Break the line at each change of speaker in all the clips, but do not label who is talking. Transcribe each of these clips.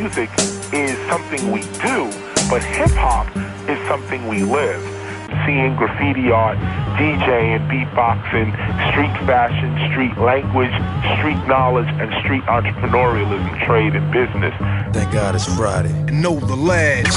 music is something we do, but hip hop is something we live. Seeing graffiti art, DJing, beatboxing, street fashion, street language, street knowledge, and street entrepreneurialism, trade, and business.
Thank God it's Friday.
And know the lads.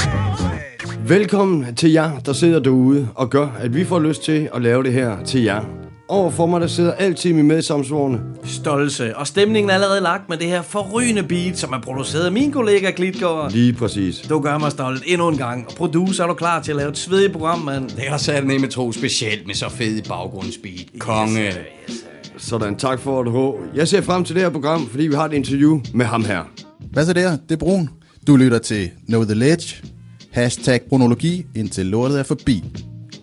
Velkommen til jer, der sidder derude og gør, at vi får lyst til at lave det her til jer. Overfor mig, der sidder altid min medsamsvorene.
Stolse. Og stemningen er allerede lagt med det her forrygende beat, som er produceret af min kollega Glitgaard.
Lige præcis.
Du gør mig stolt endnu en gang. Og producer, er du klar til at lave et svedigt program, mand?
Det har sat med tro specielt med så fed baggrundsbeat. Konge.
Yes, sir. yes, sir.
Sådan, tak for det, H. Jeg ser frem til det her program, fordi vi har et interview med ham her.
Hvad så der? Det er Brun. Du lytter til Know The Ledge. Hashtag Brunologi, indtil lortet er forbi.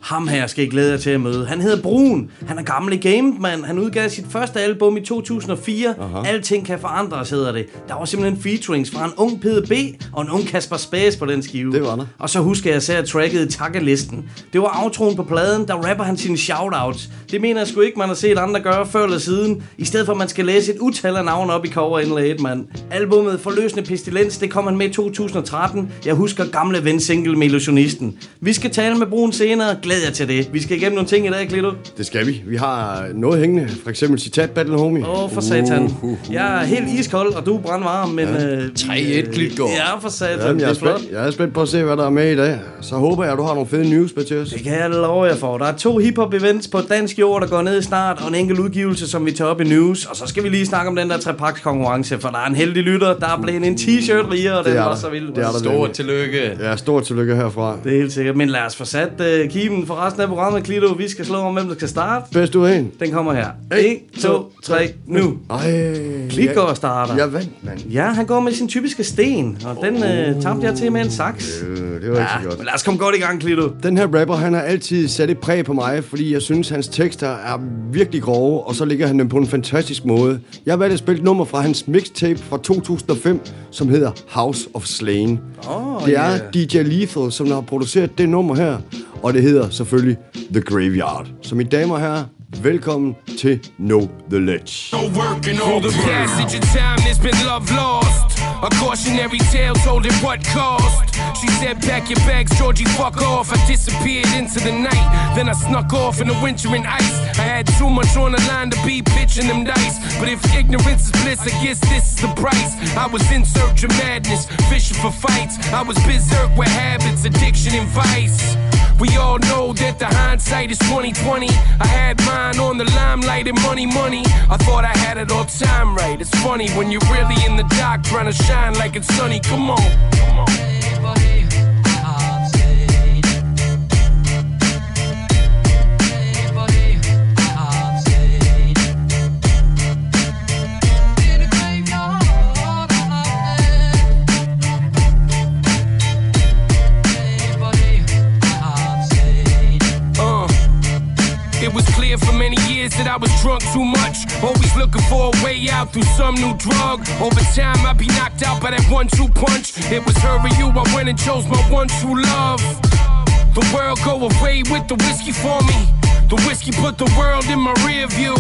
Ham her skal I glæde jer til at møde. Han hedder Brun. Han er gammel i gamet, mand. Han udgav sit første album i 2004. Aha. Alting kan forandres, hedder det. Der var simpelthen featurings fra en ung PDB og en ung Kasper Space på den skive.
Det var der.
Og så husker jeg at tracket i takkelisten. Det var aftroen på pladen, der rapper han sine shoutouts. Det mener jeg sgu ikke, man har set andre gøre før eller siden. I stedet for, at man skal læse et utal af navne op i coverindlæget, mand. Albummet Forløsende Pestilens, det kom han med i 2013. Jeg husker gamle ven single med illusionisten. Vi skal tale med Brun senere. Glæd jer til det. Vi skal igennem nogle ting i dag, Klito.
Det skal vi. Vi har noget hængende. For eksempel citat battle, homie.
Åh, oh, for satan. Jeg er helt iskold, og du er brandvarm, men... Ja. Øh,
3-1 Glitgaard.
Ja, for satan.
Jamen, jeg, er
er
spændt, jeg er spændt på at se, hvad der er med i dag. Så håber jeg, at du har nogle fede news med til os.
Det kan jeg love jer for. Der er to hiphop events på dansk jord, der går ned snart, og en enkelt udgivelse, som vi tager op i news. Og så skal vi lige snakke om den der trepaks konkurrence, for der er en heldig lytter, der er blevet en t-shirt rigere, og den
Det er
var så vild.
Det er der
Stort tillykke.
Ja, stort tillykke herfra.
Det er helt sikkert. Men lad os få sat uh, kimen for resten af programmet, Klito. Vi skal slå om, hvem der skal starte.
Bedst af en.
Den kommer her. 1, 2, 3, nu.
Ej.
Klitgaard starter.
Jeg vandt, mand.
Ja, han går med sin typiske sten, og den øh, tabte jeg til med en saks.
Øh, det var ikke så
Ja,
godt.
men lad os komme godt i gang, Klito.
Den her rapper, han har altid sat et præg på mig, fordi jeg synes, hans tekster er virkelig grove, og så ligger han dem på en fantastisk måde. Jeg har valgt at spille nummer fra hans mixtape fra 2005, som hedder House of Slain.
Åh,
det er
ja.
DJ Lethal, som har produceret det nummer her, og det hedder selvfølgelig The Graveyard. Så mine damer og herrer, velkommen til Know The Ledge.
No working all
the
the
passage of time, there's been love lost. A cautionary tale told at what cost. She said, Pack your bags, Georgie, fuck off. I disappeared into the night. Then I snuck off in the winter and ice. I had too much on the line to be pitching them dice. But if ignorance is bliss, I guess this is the price. I was in search of madness, fishing for fights. I was berserk with habits, addiction, and vice. We all know that the hindsight is 2020. I had mine on the limelight and money, money. I thought I had it all time right. It's funny when you're really in the dark trying to shine like it's sunny. Come on, come on. Years that I was drunk too much. Always looking for a way out through some new drug. Over time, I'd be knocked out by that one two punch. It was her or you, I went and chose my one true love. The world go away with the whiskey for me. The whiskey put the world in my rear view.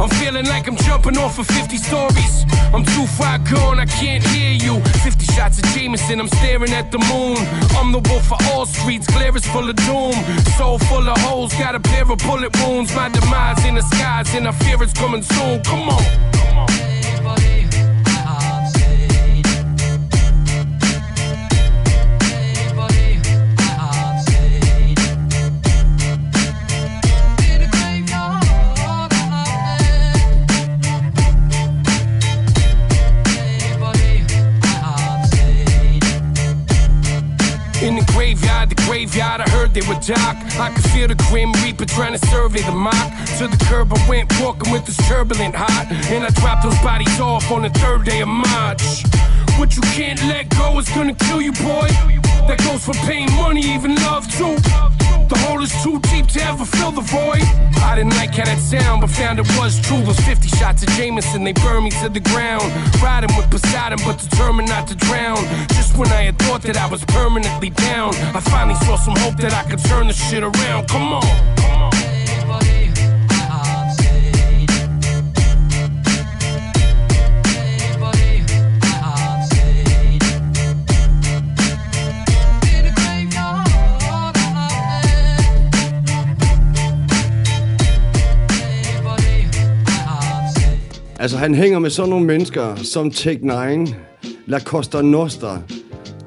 I'm feeling like I'm jumping off of 50 stories. I'm too far gone, I can't hear you. 50 shots of Jameson, I'm staring at the moon. I'm the wolf of all streets, glare is full of doom. Soul full of holes, got a pair of bullet wounds. My demise in the skies, and I fear it's coming soon. Come on. Come on. Graveyard, I heard they were dark. I could feel the grim reaper trying to survey the mock. To the curb, I went walking with this turbulent heart. And I dropped those bodies off on the third day of March. What you can't let go is gonna kill you, boy. That goes for pain, money, even love too. The hole is too deep to ever fill the void. I didn't like how that sound, but found it was true. Those 50 shots of Jameson, they burned me to the ground. Riding with Poseidon, but determined not to drown. Just when I had thought that I was permanently down, I finally saw some hope that I could turn the shit around. Come on, come on.
Altså, han hænger med sådan nogle mennesker som Take 9, La Costa Nostra,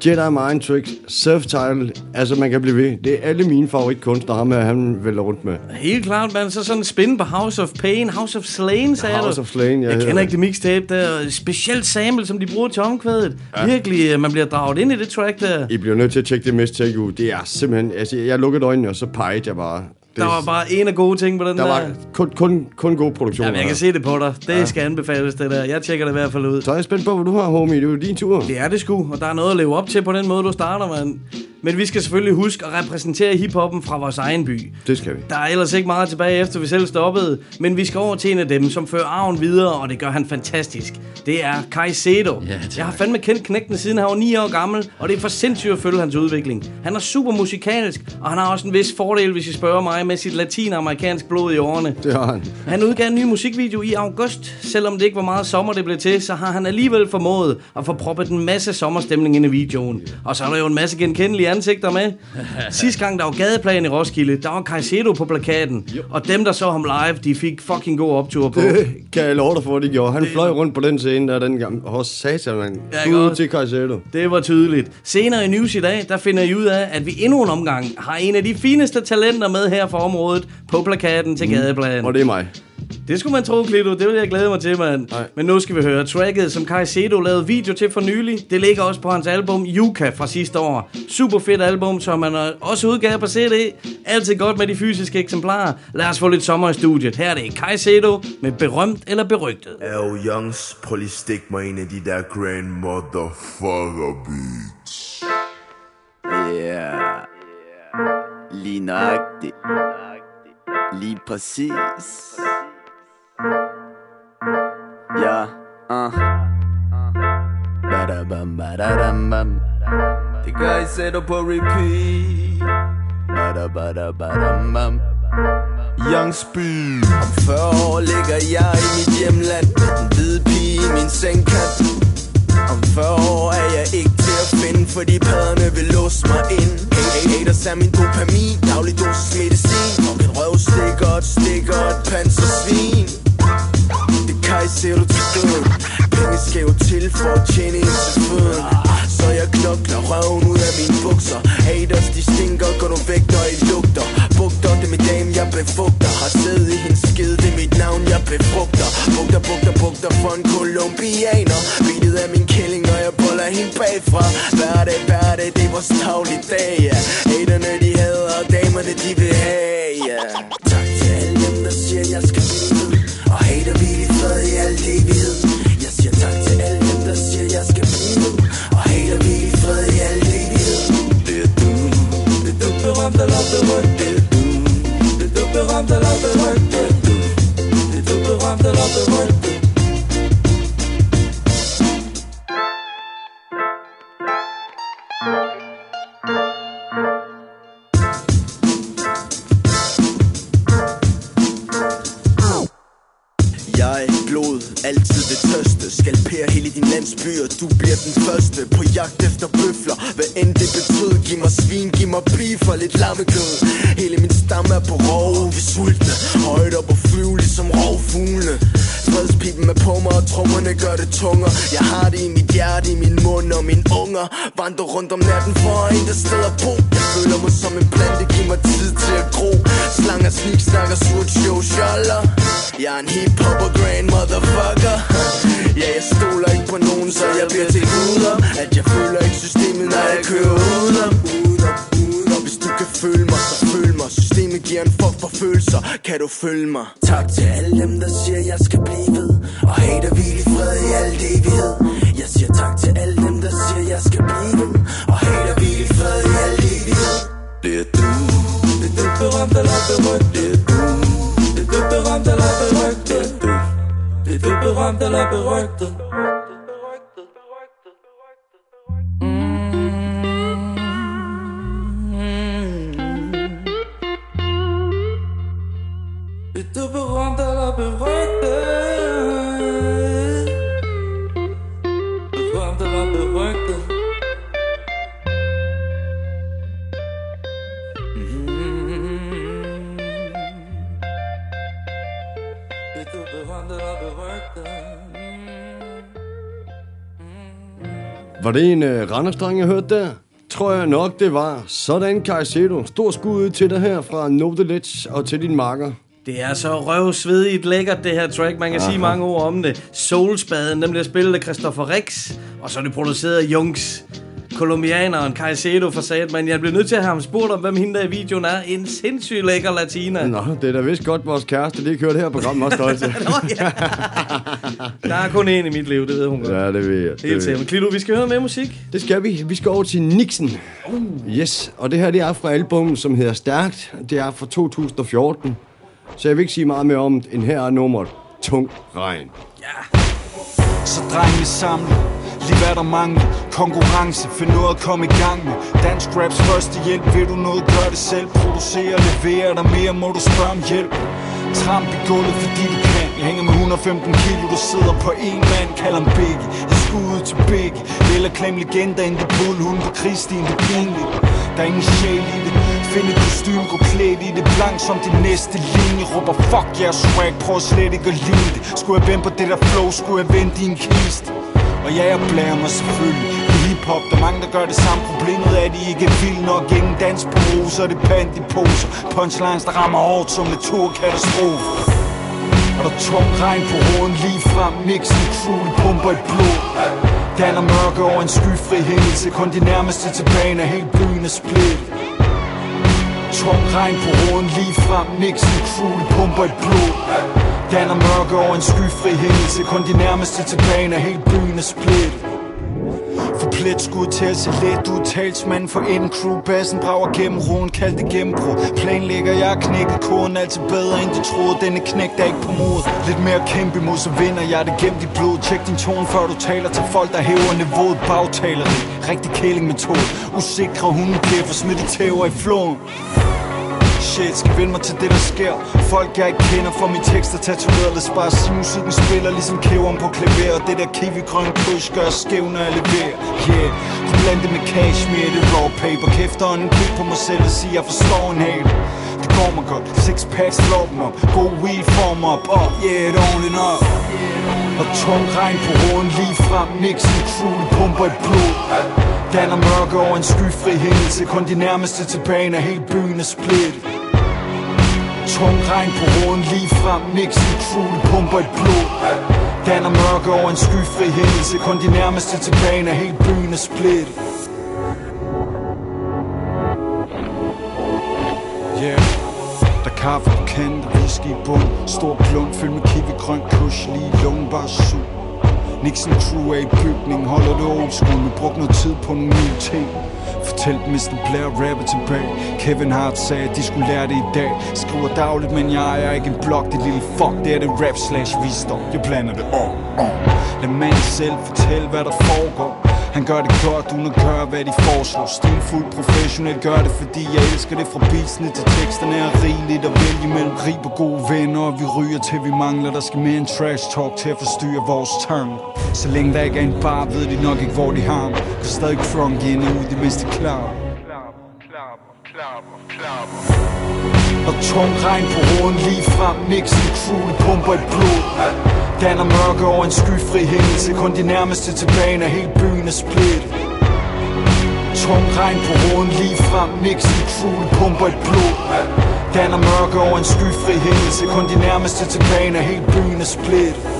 Jedi Mind Tricks, Self-Title. Altså, man kan blive ved. Det er alle mine favoritkunstnere, ham her, han vælger rundt med.
Helt klart, man. Så sådan en spin på House of Pain, House of Slain, sagde
House
du.
of Slain, ja,
Jeg
ja.
kender ikke det mixtape der. Specielt sample, som de bruger til omkvædet. Ja. Virkelig, øh, man bliver draget ind i det track der.
I bliver nødt til at tjekke det mistake ud. Det er simpelthen... Altså, jeg lukkede øjnene, og så pegede jeg bare. Det,
Der var bare en af gode ting på den
der
der.
var kun, kun, kun god produktion.
Jamen, jeg kan se det på dig. Det ja. skal anbefales, det der. Jeg tjekker det i hvert fald ud.
Så er jeg spændt på, hvad du har, homie. Det er jo din tur.
Det er det sgu, og der er noget at leve op til på den måde, du starter, mand. Men vi skal selvfølgelig huske at repræsentere hiphoppen fra vores egen by.
Det skal vi.
Der er ellers ikke meget tilbage efter vi selv stoppede, men vi skal over til en af dem, som fører arven videre, og det gør han fantastisk. Det er Caicedo.
Ja, tak.
Jeg har fandme kendt knægten siden han var 9 år gammel, og det er for sindssygt at følge hans udvikling. Han er super musikalsk, og han har også en vis fordel, hvis I spørger mig, med sit latinamerikansk blod i årene.
Det har han.
Han udgav en ny musikvideo i august. Selvom det ikke var meget sommer, det blev til, så har han alligevel formået at få proppet en masse sommerstemning ind i videoen. Og så er der jo en masse genkendelige ansigter med. Sidste gang, der var gadeplan i Roskilde, der var Caicedo på plakaten. Og dem, der så ham live, de fik fucking god optur på.
Det kan jeg love dig for, de gjorde. Han fløj rundt på den scene der dengang. Åh, satan, man.
Ja, godt.
til Caicedo.
Det var tydeligt. Senere i news i dag, der finder I ud af, at vi endnu en omgang har en af de fineste talenter med her fra området på plakaten til gadeplan.
Og det er mig.
Det skulle man tro, Klito. Det vil jeg glæde mig til, mand.
Nej.
Men nu skal vi høre tracket, som Caicedo lavede video til for nylig. Det ligger også på hans album Yuka fra sidste år. Super fedt album, som man øh, også udgav på CD. Altid godt med de fysiske eksemplarer. Lad os få lidt sommer i studiet. Her er det Caicedo med berømt eller berygtet.
L Youngs, prøv lige stik mig en af de der grand motherfucker beats.
Yeah. Lige nøjagtigt. Lige præcis. Ja, ah. uh. Badabam, badadam, bam. Det gør I sætter på repeat. Badabadabadam, bam.
Young Speed.
Om 40 år ligger jeg i mit hjemland Med den hvide pige i min sengkat Om 40 år er jeg ikke til at finde Fordi padderne vil låse mig ind Hey, hey, haters er min dopamin Daglig dosis medicin Og min røv stikker et stikker et pansersvin det ser du til død Penge skal jo til for at tjene ind til føden Så jeg knokler røven ud af mine bukser. Haters de stinker, går du væk når I lugter? Bugter, det er min dame, jeg befugter Har sædet i hendes skid, det er mit navn, jeg befrugter Bugter, bugter, bugter for en kolumbianer Beatet af min killing, når jeg boller hende bagfra. Hvad er det, hvad er det, det er vores dagligdag, ja. Haterne de hader, damerne de vil have, ja. Tak
Var det en uh, Randers-dreng, jeg hørte der? Tror jeg nok, det var. Sådan, Caicedo. Stor skud til dig her fra Ledge og til din makker.
Det er så røvsvedigt lækkert, det her track. Man kan Aha. sige mange ord om det. Soulspaden, den bliver spillet af Christopher Rex. Og så er det produceret af Jungs. Kolumbianeren Caicedo for sat, men jeg bliver nødt til at have ham spurgt om, hvem hende der i videoen er. En sindssygt lækker latina.
Nå, det er da vist godt, vores kæreste lige kørt her på programmet også stolt til.
Nå, ja. Der er kun en i mit liv, det ved hun godt.
ja, det ved jeg. det
Helt sikkert. Klito, vi skal høre mere musik.
Det skal vi. Vi skal over til Nixon. Uh. Yes, og det her det er fra album, som hedder Stærkt. Det er fra 2014. Så jeg vil ikke sige meget mere om det, end her er nummeret Tung Regn.
Så drenge samle Lige hvad der mangler. Konkurrence Find noget at komme i gang med. Dansk raps første hjælp. Vil du noget, gør det selv. Producere, levere der mere Må du spørge om hjælp. Tramp i gulvet, fordi du kan. Jeg hænger med 115 kilo Du sidder på en mand. Kald ham Biggie. Jeg skulle til Biggie. Eller klem legender ind i bull Hun på Kristin, det er pinligt. Der er ingen sjæl i det. Find et kostyme, gå klædt i det. Blank som din næste linje. Råber fuck jeres swag, prøv slet ikke at lide det. Skulle jeg vente på det der flow, skulle jeg vente din kiste. Og ja, jeg blærer mig selvfølgelig. Hiphop, der er mange, der gør det samme. Problemet er, at de ikke er vilde nok. Ingen dans på roser, det er pant i poser. Punchlines, der rammer hårdt som naturkatastrofe. Og der er tung regn på roden lige frem. Nixon crew, pumper i blod. Dan er mørke over en skyfri himmel. Kun de nærmeste tilbage, når helt byen er splittet. Tung regn på roden lige frem. Nixon crew, pumper i blod. Danner mørke over en skyfri himmel Kun de nærmeste tilbage, når helt byen er splittet. For plet skud til at se let ud Talsmanden for en crew. Bassen brager gennem roen kaldt det gennembrud. Planlægger jeg knækket koden Altid bedre end de troede. Denne knæk der ikke på mod. Lidt mere kæmpe imod Så vinder jeg det gennem dit blod. Tjek din tone før du taler til folk Der hæver niveauet. Bagtaleri Rigtig kæling metode Usikre bliver for smidt tæver i floden. Shit, skal vende mig til det der sker. Folk jeg ikke kender for mine tekster tatoveret. Lad os bare sige musikken spiller ligesom kæveren på klaver. Og det der kiwi grøn kryds gør skæv når jeg leverer. Yeah, kunne blande det med cashmere Det raw paper. Kæfter en kig på mig selv og sige jeg forstår en hel. Det går mig godt, six packs slår dem op. God weed får mig op, oh, yeah, it on and up og tung regn på roden lige frem. Nixon crew, de pumper et blod. Danner mørke over en skyfri himmel Kun de nærmeste tilbage, når hele byen er splittet. Tung regn på roden lige frem. Nixon crew, de pumper et blod. Danner mørke over en skyfri hændelse. Kun de nærmeste tilbage, når helt byen er split Yeah. Der er kaffe på kant og whisky i bund. Stor klump fyldt med kiwi grøn kush Lige lungen bare sug Nixon crew er i bygningen, Holder det old school. Vi brugte noget tid på nogle nye ting. Fortæl dem, hvis du bliver rapper tilbage Kevin Hart sagde, at de skulle lære det i dag. Skriver dagligt, men jeg er ikke en blog Det lille fuck, det er det rap slash visdom. Jeg blander det om, om. Lad manden selv fortælle, hvad der foregår han gør det godt, uden at gøre, hvad de foreslår. Stilfuldt professionelt gør det, fordi jeg elsker det. Fra beatsene til teksterne er rigeligt at vælge mellem Rig på gode venner, og vi ryger til vi mangler. Der skal mere en trash talk til at forstyrre vores tank Så længe der ikke er en bar, ved de nok ikke, hvor de har mig Kan stadig crunk ind og ud, det mindste klar og tung regn på hovedet lige frem. Nixon crew, de pumper et blod. Danner mørke over en skyfri himmel. Kun de nærmeste tilbage, når helt byen er splittet. Tung regn på roden lige frem. Nixon crew, pumper et blod. Danner mørke over en skyfri himmel. Kun de nærmeste tilbage, når helt byen er splittet.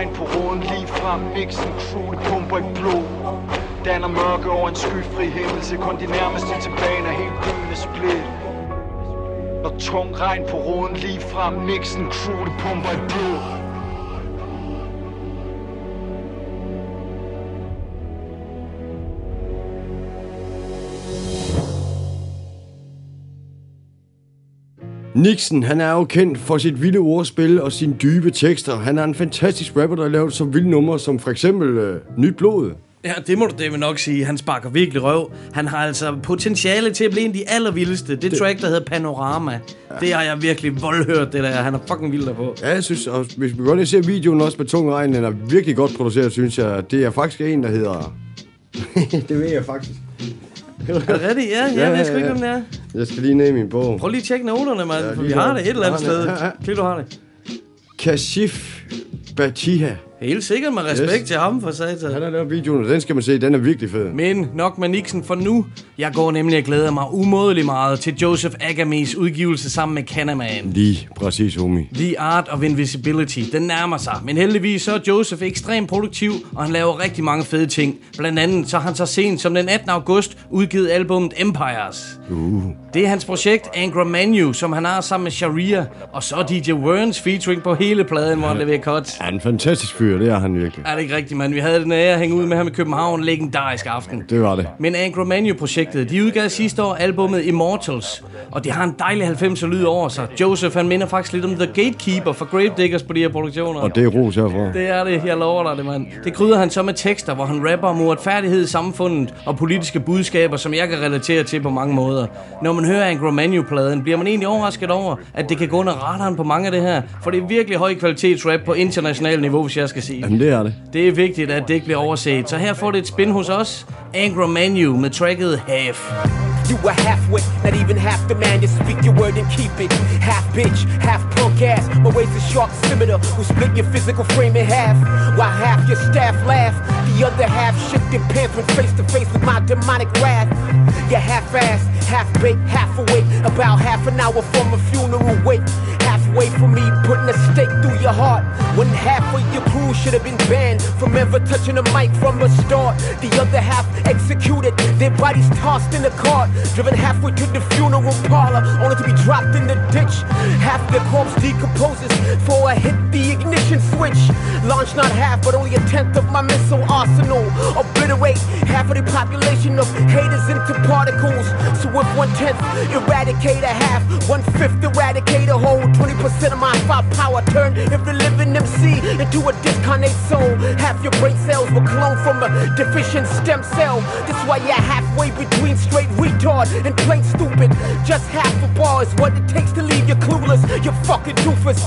Tung regn på roden lige frem. Mixen crew, de pumper i blod. Danner mørke over en skyfri himmel. Sekund de nærmeste tilbage, når helt byen er split Når tung regn på roden lige frem. Mixen crew, pumper i blod.
Nixon, han er jo kendt for sit vilde ordspil og sine dybe tekster. Han er en fantastisk rapper, der har lavet så vilde numre som for eksempel øh, Nyt Blod.
Ja, det må du det nok sige. Han sparker virkelig røv. Han har altså potentiale til at blive en af de allervildeste. Det, det track, der hedder Panorama, ja. det har jeg virkelig voldhørt, det der. Han er fucking vild på.
Ja, jeg synes, og hvis vi og ser videoen også med tung regn, den er virkelig godt produceret, synes jeg. Det er faktisk en, der hedder... det ved jeg faktisk.
Er det rigtigt? Ja, ja, ja, jeg ved sgu ikke, hvem det er.
Jeg skal lige ned i min bog.
Prøv lige at tjekke noterne, mand,
Ja,
ja, for vi har det et eller andet
Ja,
sted.
ja, ja.
Klip, du har det.
Kashif Batiha.
Helt sikkert med respekt
Yes.
til ham for satan.
Han har lavet videoen, og den skal man se. Den er virkelig fed.
Men nok med Nixon for nu. Jeg går nemlig og glæder mig umådelig meget til Joseph Agamis udgivelse sammen med Canaman.
Lige præcis, homie.
The Art of Invisibility. Den nærmer sig. Men heldigvis så er Joseph ekstremt produktiv, og han laver rigtig mange fede ting. Blandt andet så har han så sent som den 18. august udgivet albumet Empires.
Uh.
Det er hans projekt Angra Manu, som han har sammen med Sharia. Og så DJ Werns featuring på hele pladen, hvor han leverer cuts.
Han er en fantastisk fyr, det er han virkelig.
Er det ikke rigtigt, mand? Vi havde den ære at hænge ud med ham i København. Legendarisk aften.
Det var det.
Men Angra Manu-projektet, de udgav sidste år albumet Immortals, og det har en dejlig 90'er lyd over sig. Joseph, han minder faktisk lidt om The Gatekeeper fra Gravediggers på de her produktioner.
Og det er ros herfra.
Det er det, jeg lover dig det, mand. Det krydder han så med tekster, hvor han rapper om uretfærdighed i samfundet og politiske budskaber, som jeg kan relatere til på mange måder. Når man hører Angra Manu-pladen, bliver man egentlig overrasket over, at det kan gå under radaren på mange af det her, for det er virkelig høj kvalitets rap på international niveau, hvis jeg skal sige.
Jamen, det er det.
Det er vigtigt, at det ikke bliver overset. Så her får det et spin hos os. Angra Manu med tracket Half.
You a halfwit, not even half the man. You speak your word and keep it. Half bitch, half punk ass. My ways a sharp scimitar who split your physical frame in half. While half your staff laugh, the other half shifted pants when face to face with my demonic wrath. You're half ass, half baked, half awake. About half an hour from a funeral wake. Halfway from me, putting a stake through your heart. When half of your crew should have been banned from ever touching a mic from the start. The other half executed, their bodies tossed in a cart. Driven halfway to the funeral parlor, only to be dropped in the ditch. Half their corpse decomposes for I hit the ignition switch. Launch not half, but only a tenth of my missile arsenal. Obliterate half of the population of haters into particles. So with one tenth eradicate a half, one fifth eradicate a whole. 20% of my five firepower turn every living MC into a discarnate soul. Half your brain cells were cloned from a deficient stem cell. That's why you're halfway between straight retard and plain stupid. Just half a bar is what it takes to leave you clueless. You fucking doofus.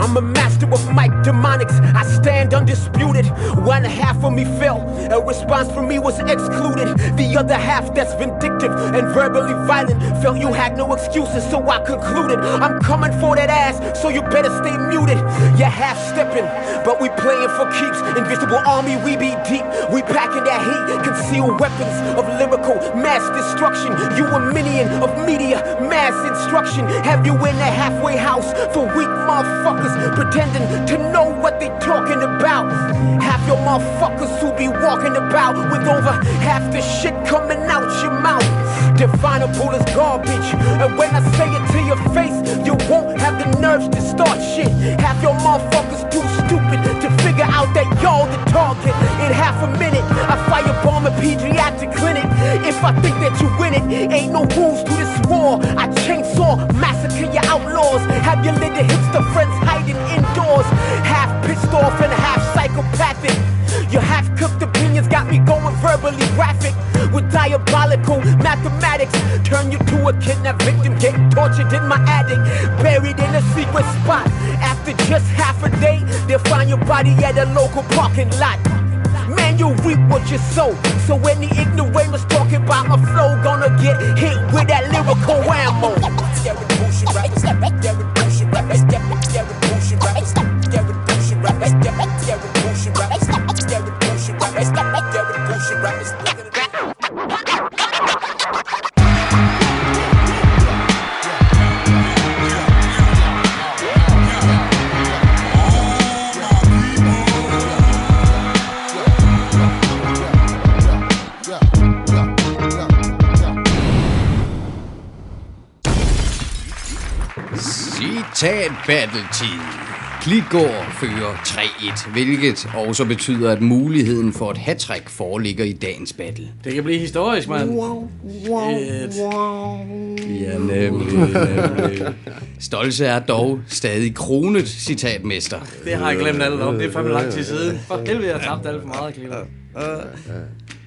I'm a master of mic demonics. I stand undisputed. One half of me fell. A response from me was excluded. The other half that's vindictive and verbally violent felt you had no excuses, so I concluded I'm coming for that ass, so you better stay muted. You're half stepping, but we playing for keeps. Invisible army, we be deep. We packing that heat, concealed weapons of lyrical mass destruction. You a minion of media mass instruction. Have you in a halfway house for weak motherfuckers pretending to know what they talking about? Half your motherfuckers who be walking about with over half the shit coming out your mouth. Definable as garbage. And when I say it to your face, you won't have the nerves to start shit. Half your motherfuckers too stupid to figure out that y'all the target. In half a minute, I firebomb a pediatric clinic. If I think that you win it, ain't no rules to this war. I chainsaw, massacre your outlaws. Have your little hipster friends hiding indoors. Half pissed off and half psychopathic. Your half-cooked opinions got me going verbally graphic with diabolical mathematics. Turn you to a kidnapped victim, getting tortured in my attic, buried in a secret spot. After just half a day, they'll find your body at a local parking lot. Man, you reap what you sow. So any ignoramus talking about my flow, gonna get hit with that lyrical ammo.
Citat battle-tid. Klitgård fører 3-1, hvilket også betyder, at muligheden for et hattrick foreligger i dagens battle.
Det kan blive historisk, mand.
Wow, wow, wow.
Ja, nemlig, nemlig. Stolse er dog stadig kronet citatmester.
Det har jeg glemt alt om. Det er fandme lang tid siden. For helvede, jeg har tabt alt for meget, Klima.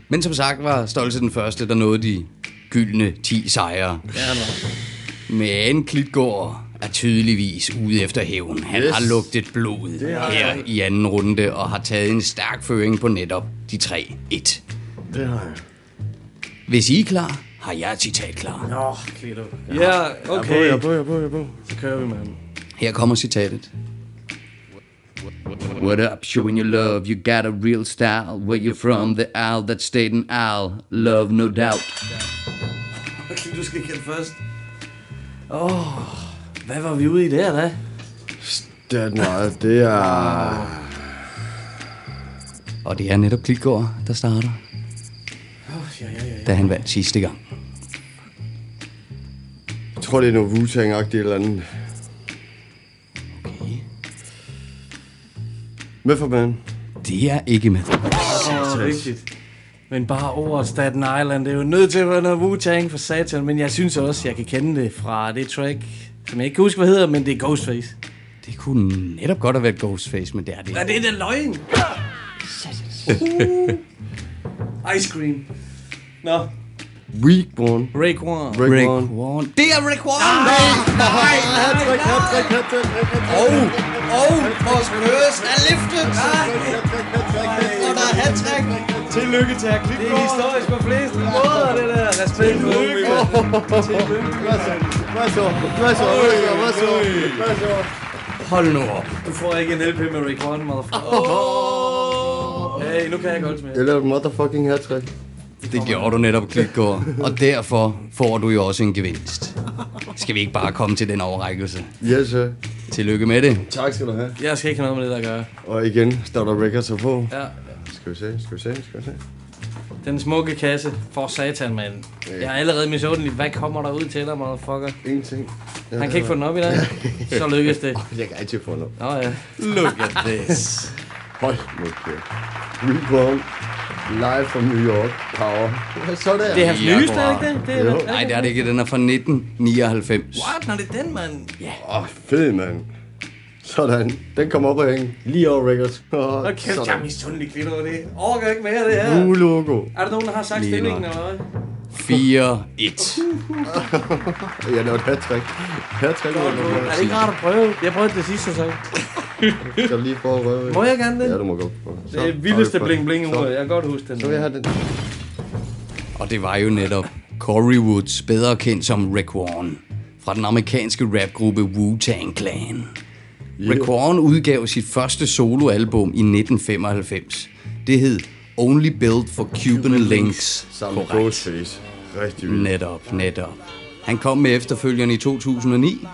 Men som sagt var Stolse den første, der nåede de gyldne 10 sejre.
Ja, var.
Men Klitgaard er tydeligvis ude efter hævn. Han
Yes.
har lugtet blod
har
her
jeg.
i anden runde og har taget en stærk føring på netop de 3-1.
Det har jeg.
Hvis I er klar, har jeg et citat klar.
Nå, Klito. Ja, okay.
Jeg er på, jeg er på, jeg er på.
Så kører vi, mand.
Her kommer citatet. What up, showing your love, you got a real style. Where you from, the owl that stayed an owl. Love, no doubt.
Du skal kende først. Åh, oh, hvad var vi ude i der, da?
Er meget. Det er...
Og det er netop Klitgaard, der starter,
Ja, ja, ja.
da han vandt sidste gang.
Jeg tror, det er noget Wu-Tang-agtigt eller andet.
Okay.
Med for man.
Det er ikke med.
Oh, rigtigt. Men bare over Staten Island, det er jo nødt til at være noget Wu-Tang for satan, men jeg synes også, jeg kan kende det fra det track, som jeg ikke kan huske, hvad hedder, men det er Ghostface.
Det kunne netop godt have været Ghostface, men det er det
Er
ikke.
det den løgn? Ice cream. Nå. Rick,
Rick one.
Warren. Det er Rick Warren!
Hattrick, hattrick, hattrick, hattrick.
Og, og vores pøs er liftet! Og der er hat-trick!
Tillykke til at klippe. Det er historisk på flest måder, det der. Respekt for Tillykke.
Hvad så? Hvad så? Hvad så? Hvad?
Hold nu op.
Du får ikke en LP med Rick Warren, motherfucker. Hey, nu kan jeg godt smage.
Jeg lavede et motherfucking hattrick.
Det gjorde du netop, Klitgaard. Og derfor får du jo også en gevinst. Skal vi ikke bare komme til den overrækkelse?
Yes, sir.
Tillykke med det.
Tak skal du have.
Jeg skal ikke have noget med det der at gøre.
Og igen står der records på.
Ja.
Skal vi se, skal vi se, skal vi se.
Den smukke kasse for satan, mand. Jeg er allerede misundelig. Hvad kommer der ud til dig, motherfucker?
Ingenting.
Han kan ikke få den op i dag. Så lykkes det.
Jeg kan altid få noget.
Nå ja.
Look at this.
Hold nu kæft. One. Live from New York. Power. Sådan.
Det er hans
Ja,
nyeste, er ikke det? det er,
Jo.
Nej, det er det ikke. Den er fra 1999.
What? Nå, det er den, mand. Ja.
Åh, oh, fed, mand. Sådan. Den kommer op og hænge. Lige over records. Oh,
Hold kæft, jeg er misundelig kvinder over det. Overgår ikke mere, det her.
Nu logo.
Er der nogen, der har sagt
Lige
stillingen,
nok.
eller hvad?
4-1.
Jeg lavede et hat-trick. Hat-trick.
Er det ikke rart at prøve? Jeg prøvede det sidste så.
Skal lige prøve at røve?
Må jeg gerne det?
Ja, du må godt prøve.
Det er vildeste bling bling
Så-
ur. Jeg kan godt huske den.
Så vil jeg have den.
Og det var jo netop Corey Woods, bedre kendt som Rick Warren, fra den amerikanske rapgruppe Wu-Tang Clan. Rick Warren udgav sit første soloalbum i 1995. Det hed Only Built for Cuban Links.
Sammen med
Korrekt.
Ghostface. Rigtig vildt.
Netop, netop. Han kom med efterfølgeren i 2009.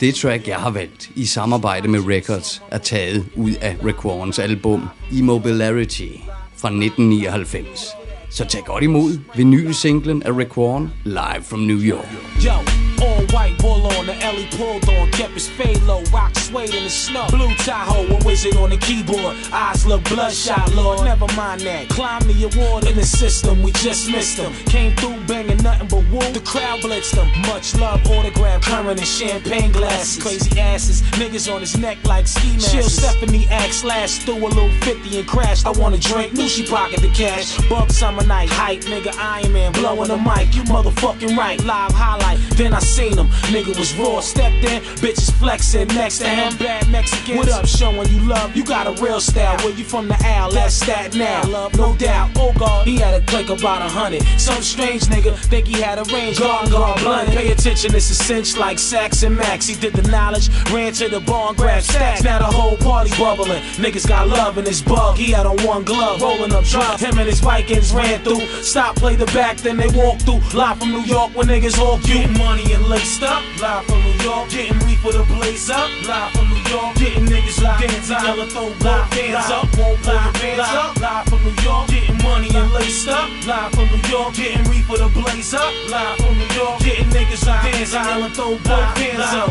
Det track, jeg har valgt i samarbejde med Records, er taget ud af Rick Warrens album Immobilarity fra 1999. Så tag godt imod vinyl-singlen af Rick Warren live from New York.
Yo, white bull on the Ellie pulled on, kept his fade low, rock suede in the snow. Blue Tahoe, a wizard on the keyboard. Eyes look bloodshot, Lord. Never mind that. Climb the award in the system, we just missed him. Came through banging nothing but woo. The crowd blitzed him. Much love, autograph, current and champagne glasses. Crazy asses, niggas on his neck like ski masks. Chill Stephanie act slash threw a little 50 and crashed. I want a drink, knew she pocket the cash. Bug summer night, hype, nigga, Iron Man, blowing the mic. You motherfucking right, live highlight. Then I seen him, nigga was raw. Stepped in, bitches flexing next to him. Bad Mexicans, what up, showing you love. You got a real style. Where you from the Al? That's that now. Love, no doubt. Oh God, he had a click about a hundred. Some strange nigga think he had a range. Guard, gone, blunt. Pay attention, it's a cinch like Sax and Max. He did the knowledge, ran to the bar and grabbed stacks. Now the whole party bubbling. Niggas got love in his bug. He had on one glove, rolling up drugs. Him and his Vikings ran through. Stop, play the back, then they walk through. Live from New York when niggas all. Getting money and laced up. Live from New York, getting reef with a blaze up. Live from New York, getting niggas live dance. Yellow throw block hands up, won't pull your pants up. Live from New York, getting money and laced up. Live from New York, getting reef with a blaze up. Live from New York, getting niggas who dance and throw both hands up.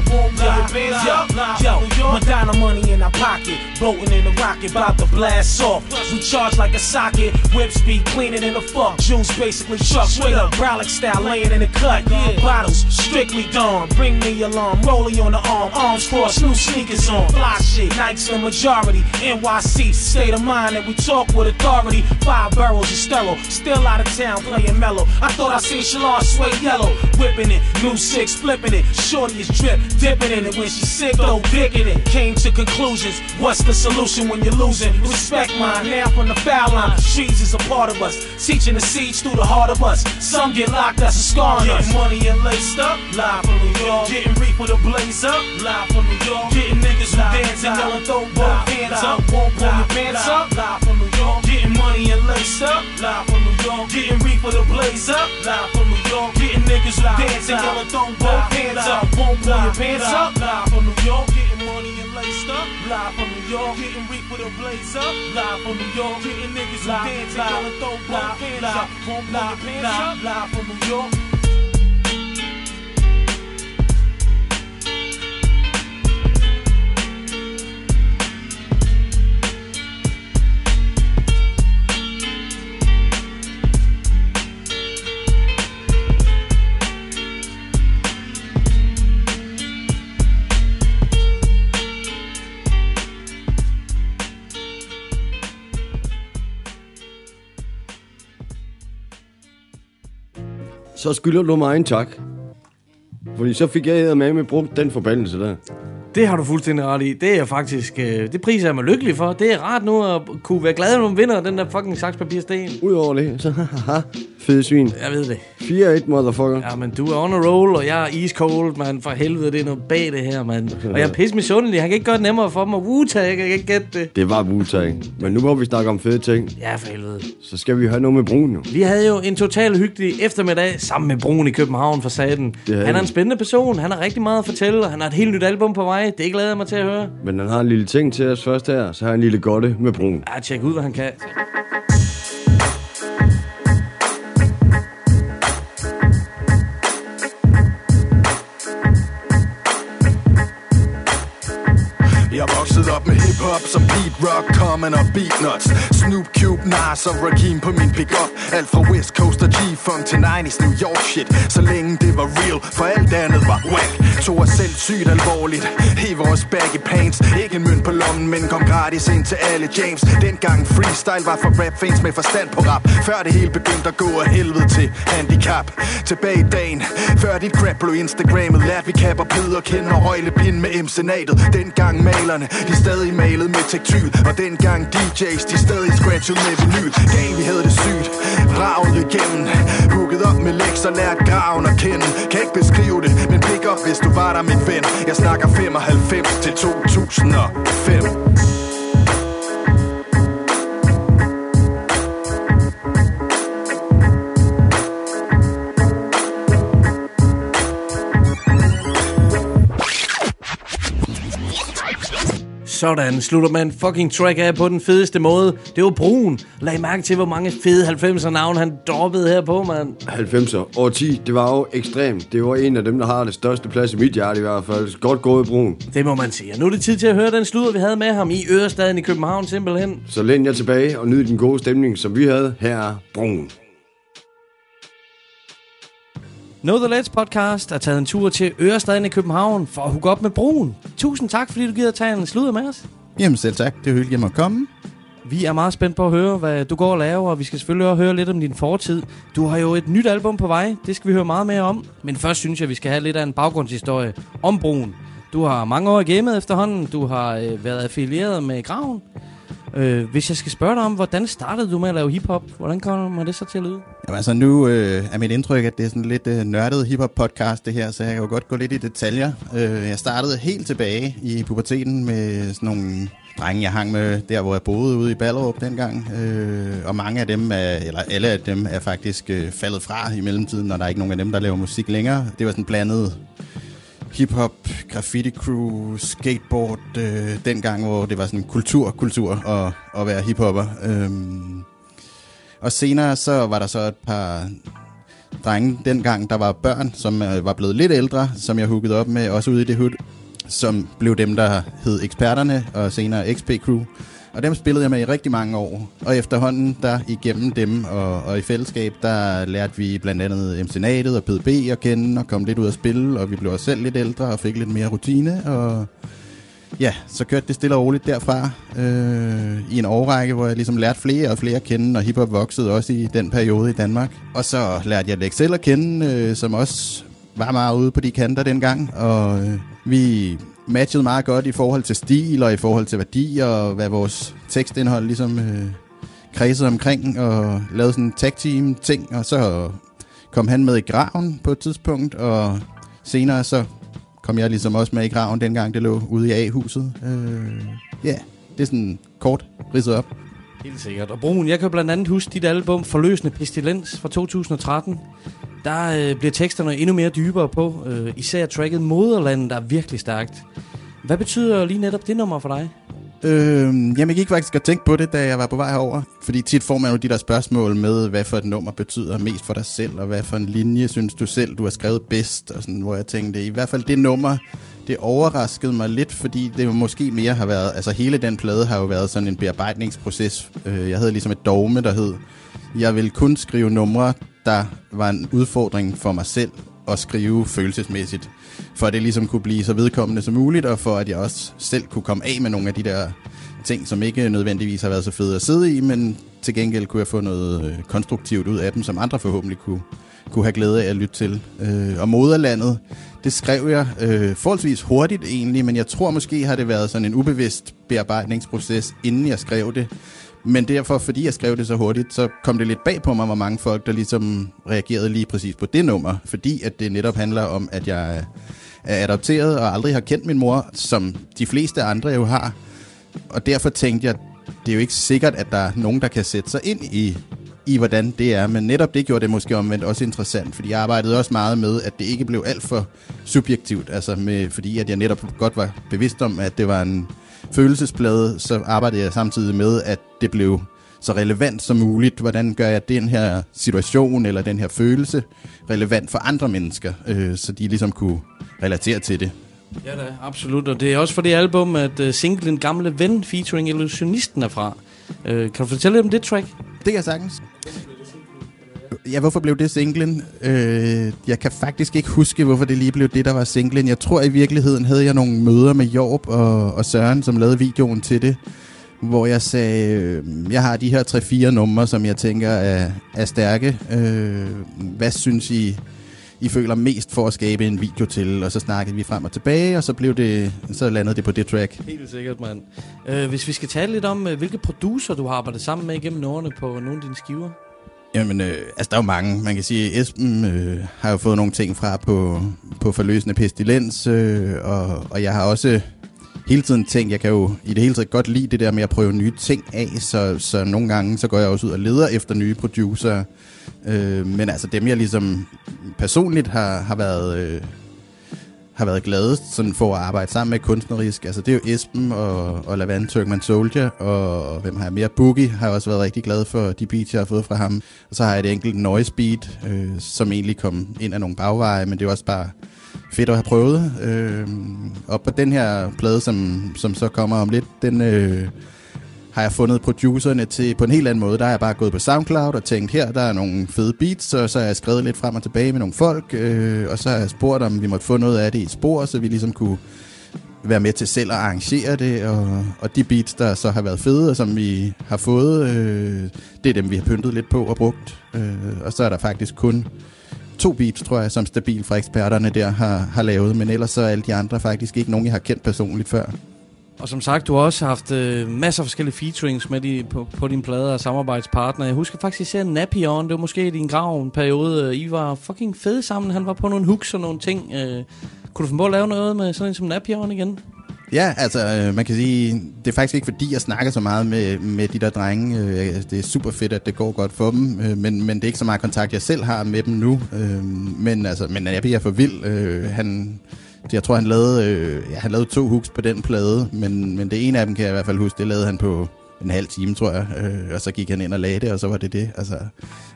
Yo, yo, Madonna money in our pocket, floating in the rocket, about to blast off. We charge like a socket, whip speed cleaner than a fuck. Juice basically truck, straight up Brolic style, laying in the cut. Bottles strictly dawn, bring me along, rolling on the arm, arms crossed, new sneakers on, fly shit. Nikes the majority, NYC state of mind that we talk with authority. Five barrels of sterile, still out of town playing mellow. I thought I seen Shalon sway yellow, whipping it, new six flipping it. Shorty is drip, dipping in it when she's sick though, digging it. Came to conclusions. What's the solution when you're losing? Respect mine now from the foul line. Streets is a part of us, teaching the seeds through the heart of us. Some get locked, that's a scar on us. Money and laced up, from New York. Getting reef with a blaze up, live from New York. Getting niggas who dance and and throw both hands up. Won't pull your pants up, live from New York. Getting money and laced up, live from New York. Getting reef with a blaze up, live from New York. Getting niggas who dance and and throw both hands up. Won't pull your pants up, live from New York. Getting money and laced up, live from New York. Getting reef with a blaze up, live from New York. Getting niggas who dance and and throw both hands up. Won't pull your pants up, live from New York.
Så skylder du mig en tak. Fordi så fik jeg med med brugt den forbandelse der.
Det har du fuldstændig ret i. Det er jeg faktisk... Øh, det priser jeg mig lykkelig for. Det er rart nu at kunne være glad, når man vinder den der fucking saks, papir, sten.
Udover det, så haha, fede svin.
Jeg ved det.
4-1, motherfucker.
Ja, men du er on a roll, og jeg er ice cold, man. For helvede, det er noget bag det her, mand. Og jeg er pisse misundelig. Han kan ikke gøre det nemmere for mig. Wuta, jeg kan ikke gætte det.
Det var wu Men nu hvor vi snakker om fede ting,
Ja, for helvede.
så skal vi have noget med brun jo.
Vi havde jo en total hyggelig eftermiddag sammen med Brun i København for saten. Han er en spændende person. Han har rigtig meget at fortælle, og han har et helt nyt album på vej. Det glæder jeg mig til at høre.
Men han har en lille ting til os først her, så har han en lille godte med brun.
Ja, tjek ud, hvad han kan.
Op med som beat rock, common og beatnuts Snoop Cube, Nas og Rakim på min pickup. Alt fra West Coast og G-Funk til 90's New York shit. Så længe det var real, for alt andet var whack. Tog os selv sygt alvorligt. I vores baggy pants. Ikke en mønt på lommen, men kom gratis ind til alle James. Dengang freestyle var for rap fans med forstand på rap. Før det hele begyndte at gå af helvede til handicap. Tilbage i dagen, før dit crap blev Instagrammet Lærte vi kapper pid og kende og røgle med MC-natet Dengang malerne, de stadig spillede med tektyl. Og dengang DJ's, de stadig scratchede med vinyl. Gang, vi havde det sygt, raget igennem. Hooket op med lektier, lært graven at kende. Kan ikke beskrive det, men pick op, hvis du var der, min ven. Jeg snakker 95 til 2005
Sådan, slutter man fucking track af på den fedeste måde. Det var Brun. Lag mærke til, hvor mange fede 90'er navn han droppede her på, mand.
90'er. År 10, det var jo ekstremt. Det var en af dem, der har det største plads i mit hjerte i hvert fald. Godt gået, Brun.
Det må man sige. Og nu er det tid til at høre den sludder, vi havde med ham i Ørestaden i København, simpelthen.
Så læn jer tilbage og nyd den gode stemning, som vi havde. Her er Brun.
Know The Let's podcast er taget en tur til Ørestaden i København for at hooke op med Brun. Tusind tak, fordi du gider tage en sludder med os.
Jamen selv tak, det er hyggeligt at måtte komme.
Vi er meget spændt på at høre, hvad du går og laver, og vi skal selvfølgelig også høre lidt om din fortid. Du har jo et nyt album på vej, det skal vi høre meget mere om. Men først synes jeg, vi skal have lidt af en baggrundshistorie om Brun. Du har mange år i gamet efterhånden, du har øh, været affilieret med Graven. Øh, hvis jeg skal spørge dig om, hvordan startede du med at lave hiphop? Hvordan kommer det så til at lyde?
Jamen altså nu øh, er mit indtryk, at det er sådan lidt øh, nørdet hiphop podcast det her, så jeg kan jo godt gå lidt i detaljer. Øh, jeg startede helt tilbage i puberteten med sådan nogle drenge, jeg hang med der, hvor jeg boede ude i Ballerup dengang. Øh, og mange af dem, er, eller alle af dem, er faktisk øh, faldet fra i mellemtiden, og der er ikke nogen af dem, der laver musik længere. Det var sådan blandet hip-hop, graffiti crew, skateboard, øh, dengang, hvor det var sådan kultur, kultur at, at være hiphopper. Øhm, og senere så var der så et par drenge dengang, der var børn, som øh, var blevet lidt ældre, som jeg hookede op med, også ude i det hood, som blev dem, der hed eksperterne, og senere XP Crew. Og dem spillede jeg med i rigtig mange år. Og efterhånden, der igennem dem og, og i fællesskab, der lærte vi blandt andet MC Natet og PDB at kende, og kom lidt ud at spille, og vi blev også selv lidt ældre og fik lidt mere rutine, og ja, så kørte det stille og roligt derfra øh, i en årrække, hvor jeg ligesom lærte flere og flere at kende, og hiphop voksede også i den periode i Danmark. Og så lærte jeg Lexel at kende, øh, som også var meget ude på de kanter dengang, og øh, vi matchet meget godt i forhold til stil og i forhold til værdi og hvad vores tekstindhold ligesom øh, kredsede omkring og lavede sådan en tag team ting, og så kom han med i graven på et tidspunkt, og senere så kom jeg ligesom også med i graven, dengang det lå ude i A-huset. Øh, ja, yeah, det er sådan kort ridset op.
Helt sikkert. Og Brun, jeg kan blandt andet huske dit album Forløsende Pestilens fra 2013. Der øh, bliver teksterne endnu mere dybere på. Øh, især tracket Moderlandet, der er virkelig stærkt. Hvad betyder lige netop det nummer for dig?
Øh, jamen, jeg gik faktisk og tænke på det, da jeg var på vej herover. Fordi tit får man jo de der spørgsmål med, hvad for et nummer betyder mest for dig selv, og hvad for en linje synes du selv, du har skrevet bedst, og sådan, hvor jeg tænkte, i hvert fald det nummer, det overraskede mig lidt, fordi det måske mere har været, altså hele den plade har jo været sådan en bearbejdningsproces. Øh, jeg havde ligesom et dogme, der hed, jeg vil kun skrive numre, der var en udfordring for mig selv at skrive følelsesmæssigt, for at det ligesom kunne blive så vedkommende som muligt, og for at jeg også selv kunne komme af med nogle af de der ting, som ikke nødvendigvis har været så fede at sidde i, men til gengæld kunne jeg få noget øh, konstruktivt ud af dem, som andre forhåbentlig kunne, kunne have glæde af at lytte til. Øh, og moderlandet, det skrev jeg øh, forholdsvis hurtigt egentlig, men jeg tror måske har det været sådan en ubevidst bearbejdningsproces, inden jeg skrev det. Men derfor, fordi jeg skrev det så hurtigt, så kom det lidt bag på mig, hvor mange folk, der ligesom reagerede lige præcis på det nummer. Fordi at det netop handler om, at jeg er adopteret og aldrig har kendt min mor, som de fleste andre jo har. Og derfor tænkte jeg, det er jo ikke sikkert, at der er nogen, der kan sætte sig ind i, i hvordan det er. Men netop det gjorde det måske omvendt også interessant, fordi jeg arbejdede også meget med, at det ikke blev alt for subjektivt. Altså med, fordi at jeg netop godt var bevidst om, at det var en følelsesplade, så arbejdede jeg samtidig med, at det blev så relevant som muligt. Hvordan gør jeg den her situation eller den her følelse relevant for andre mennesker, øh, så de ligesom kunne relatere til det.
Ja da, absolut. Og det er også for det album, at uh, singlen Gamle Ven featuring Illusionisten er fra. Øh, kan du fortælle lidt om det track?
Det kan jeg sagtens. Ja, hvorfor blev det singlen? Øh, jeg kan faktisk ikke huske, hvorfor det lige blev det, der var singlen. Jeg tror i virkeligheden havde jeg nogle møder med Jorp og, og Søren, som lavede videoen til det, hvor jeg sagde, øh, jeg har de her 3-4 numre, som jeg tænker er, er stærke. Øh, hvad synes I, i føler mest for at skabe en video til? Og så snakkede vi frem og tilbage, og så, blev det, så landede det på det track.
Helt sikkert, mand. Uh, hvis vi skal tale lidt om, uh, hvilke producer du har arbejdet sammen med igennem årene på nogle af dine skiver?
Jamen, øh, altså der er jo mange. Man kan sige, at Esben øh, har jo fået nogle ting fra på, på forløsende pestilens, øh, og, og jeg har også hele tiden tænkt, jeg kan jo i det hele taget godt lide det der med at prøve nye ting af, så, så nogle gange så går jeg også ud og leder efter nye producer. Øh, men altså dem, jeg ligesom personligt har, har været... Øh, har været gladest sådan for at arbejde sammen med kunstnerisk. Altså det er jo Esben og, og Lavand Turkman Soldier, og, og hvem har jeg mere? Boogie har jeg også været rigtig glad for de beats, jeg har fået fra ham. Og så har jeg et enkelt noise beat, øh, som egentlig kom ind af nogle bagveje, men det er også bare fedt at have prøvet. Øh, og på den her plade, som, som så kommer om lidt, den... Øh, har jeg fundet producerne til på en helt anden måde. Der har jeg bare gået på SoundCloud og tænkt, her der er nogle fede beats, og så har jeg skrevet lidt frem og tilbage med nogle folk, øh, og så har jeg spurgt, om vi måtte få noget af det i et spor, så vi ligesom kunne være med til selv at arrangere det, og, og de beats, der så har været fede, og som vi har fået, øh, det er dem, vi har pyntet lidt på og brugt. Øh, og så er der faktisk kun to beats, tror jeg, som stabil fra eksperterne der har, har lavet, men ellers så er alle de andre faktisk ikke nogen, jeg har kendt personligt før.
Og som sagt, du har også haft øh, masser af forskellige featurings med de, på, på dine plader og samarbejdspartnere. Jeg husker faktisk især Napion, det var måske i din grav en periode. Øh, I var fucking fede sammen, han var på nogle hooks og nogle ting. Øh, kunne du finde på at lave noget med sådan en som Napion igen?
Ja, altså øh, man kan sige, det er faktisk ikke fordi, jeg snakker så meget med, med de der drenge. Øh, altså, det er super fedt, at det går godt for dem, øh, men, men det er ikke så meget kontakt, jeg selv har med dem nu. Øh, men altså, men Nappy er for vild. Øh, han, jeg tror, han lavede, øh, ja, han lavede to hooks på den plade, men, men det ene af dem kan jeg i hvert fald huske, det lavede han på en halv time, tror jeg. Øh, og så gik han ind og lagde det, og så var det det. Altså,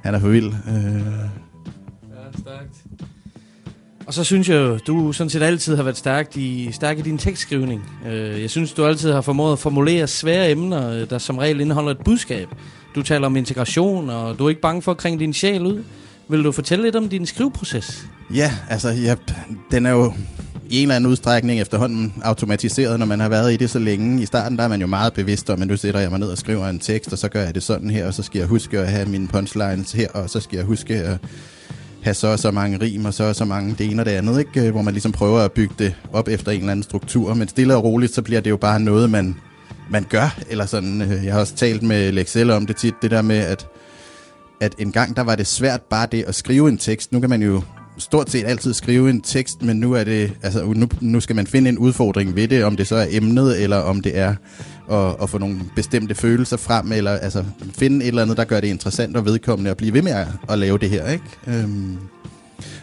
han er for vild. Øh.
stærkt. Og så synes jeg jo, du sådan set altid har været stærk i, stærk i din tekstskrivning. Øh, Jeg synes, du altid har formået at formulere svære emner, øh, der som regel indeholder et budskab. Du taler om integration, og du er ikke bange for at kringe din sjæl ud. Vil du fortælle lidt om din skriveproces?
Ja, altså, ja, den er jo i en eller anden udstrækning efterhånden automatiseret, når man har været i det så længe. I starten der er man jo meget bevidst om, at nu sætter jeg mig ned og skriver en tekst, og så gør jeg det sådan her, og så skal jeg huske at have mine punchlines her, og så skal jeg huske at have så og så mange rim, og så og så mange det ene og det andet, ikke? hvor man ligesom prøver at bygge det op efter en eller anden struktur. Men stille og roligt, så bliver det jo bare noget, man, man gør. Eller sådan, øh, jeg har også talt med Lexel om det tit, det der med, at at en gang der var det svært bare det at skrive en tekst. Nu kan man jo stort set altid skrive en tekst, men nu er det altså nu, nu skal man finde en udfordring ved det, om det så er emnet eller om det er at, at få nogle bestemte følelser frem eller altså finde et eller andet der gør det interessant og vedkommende at blive ved med at, at lave det her, ikke? Øhm,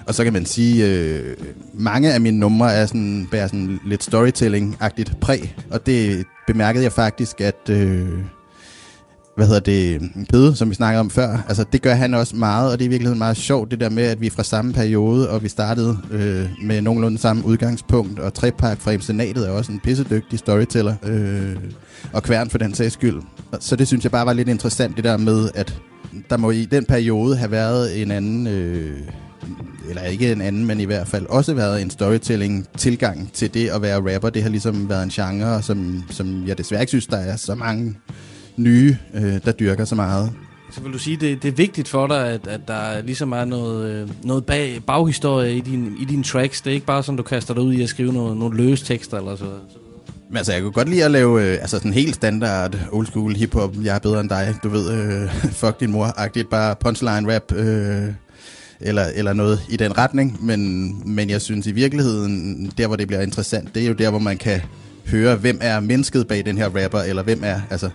og så kan man sige, øh, mange af mine numre er sådan, bærer sådan lidt storytelling-agtigt præg, og det bemærkede jeg faktisk, at øh, hvad hedder det, Pede, som vi snakkede om før, altså det gør han også meget, og det er i virkeligheden meget sjovt, det der med, at vi er fra samme periode, og vi startede øh, med nogenlunde samme udgangspunkt, og Trepark fra Senatet er også en pissedygtig storyteller, øh, og Kværn for den sags skyld. Så det synes jeg bare var lidt interessant, det der med, at der må i den periode have været en anden... Øh, eller ikke en anden, men i hvert fald også været en storytelling-tilgang til det at være rapper. Det har ligesom været en genre, som, som jeg desværre ikke synes, der er så mange nye, øh, der dyrker så meget.
Så vil du sige, det, det er vigtigt for dig, at, at der ligesom er noget, øh, noget bag, baghistorie i, din, i dine tracks. Det er ikke bare sådan, du kaster dig ud i at skrive noget, nogle løse tekster eller så.
Men altså, jeg kunne godt lide at lave øh, altså sådan helt standard old school hiphop. Jeg er bedre end dig, du ved, øh, fuck din mor-agtigt, bare punchline rap, øh, eller, eller noget i den retning. Men, men jeg synes i virkeligheden, der hvor det bliver interessant, det er jo der, hvor man kan høre, hvem er mennesket bag den her rapper, eller hvem er, altså,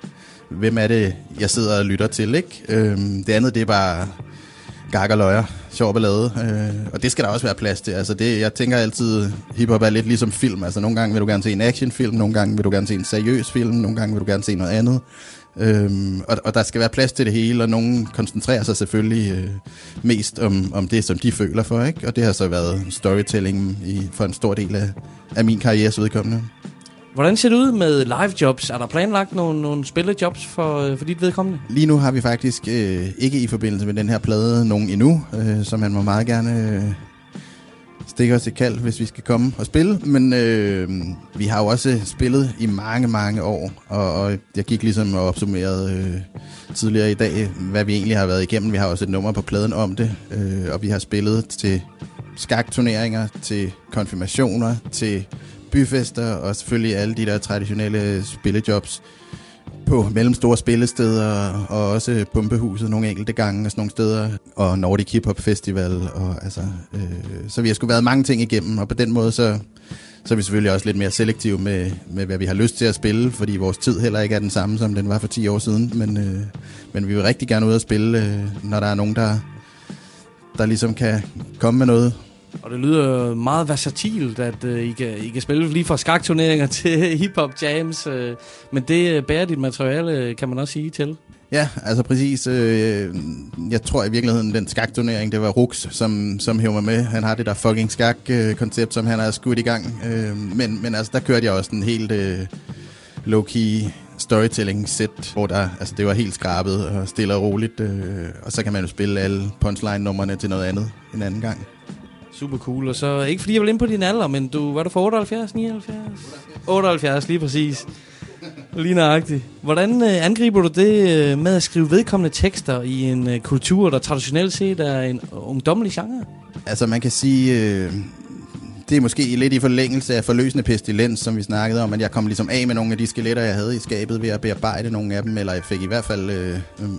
hvem er det, jeg sidder og lytter til, ikke? Øh, det andet, det er bare gak og løjer, sjov ballade, øh, og det skal der også være plads til. Altså det, jeg tænker altid, hiphop er lidt ligesom film. Altså nogle gange vil du gerne se en actionfilm, nogle gange vil du gerne se en seriøs film, nogle gange vil du gerne se noget andet. Øhm, og, og der skal være plads til det hele, og nogen koncentrerer sig selvfølgelig øh, mest om, om det, som de føler for, ikke? Og det har så været storytelling i, for en stor del af, af min karrieres vedkommende.
Hvordan ser det ud med live jobs? Er der planlagt nogle, nogle spillejobs for, øh, for dit vedkommende?
Lige nu har vi faktisk øh, ikke i forbindelse med den her plade nogen endnu, øh, så man må meget gerne øh, stikke os i kald, hvis vi skal komme og spille. Men øh, vi har jo også spillet i mange, mange år, og, og jeg gik ligesom og opsummerede øh, tidligere i dag, hvad vi egentlig har været igennem. Vi har også et nummer på pladen om det, øh, og vi har spillet til skakturneringer, til konfirmationer, til byfester og selvfølgelig alle de der traditionelle spillejobs på mellemstore spillesteder og også Pumpehuset nogle enkelte gange og sådan nogle steder og Nordic Hip Hop Festival og altså øh, så vi har sgu været mange ting igennem og på den måde så så er vi selvfølgelig også lidt mere selektive med, med, hvad vi har lyst til at spille, fordi vores tid heller ikke er den samme, som den var for 10 år siden. Men, øh, men vi vil rigtig gerne ud og spille, øh, når der er nogen, der, der ligesom kan komme med noget
og det lyder meget versatilt, at uh, I, kan, I kan spille lige fra skakturneringer til hiphop jams. Uh, men det uh, bærer dit materiale, kan man også sige til.
Ja, altså præcis. Øh, jeg tror i virkeligheden, den skakturnering, det var Rux, som, som hævde mig med. Han har det der fucking skak-koncept, som han har skudt i gang. Øh, men, men altså, der kørte jeg også en helt øh, low-key storytelling set, hvor der, altså det var helt skrabet og stille og roligt. Øh, og så kan man jo spille alle punchline-nummerne til noget andet en anden gang.
Super cool. Og så, ikke fordi jeg vil ind på din alder, men du, var du for 78, 79? 78, lige præcis. Lige nøjagtigt. Hvordan øh, angriber du det øh, med at skrive vedkommende tekster i en øh, kultur, der traditionelt set er en ungdommelig genre?
Altså man kan sige, øh, det er måske lidt i forlængelse af forløsende pestilens, som vi snakkede om, at jeg kom ligesom af med nogle af de skeletter, jeg havde i skabet ved at bearbejde nogle af dem, eller jeg fik i hvert fald øh, øh,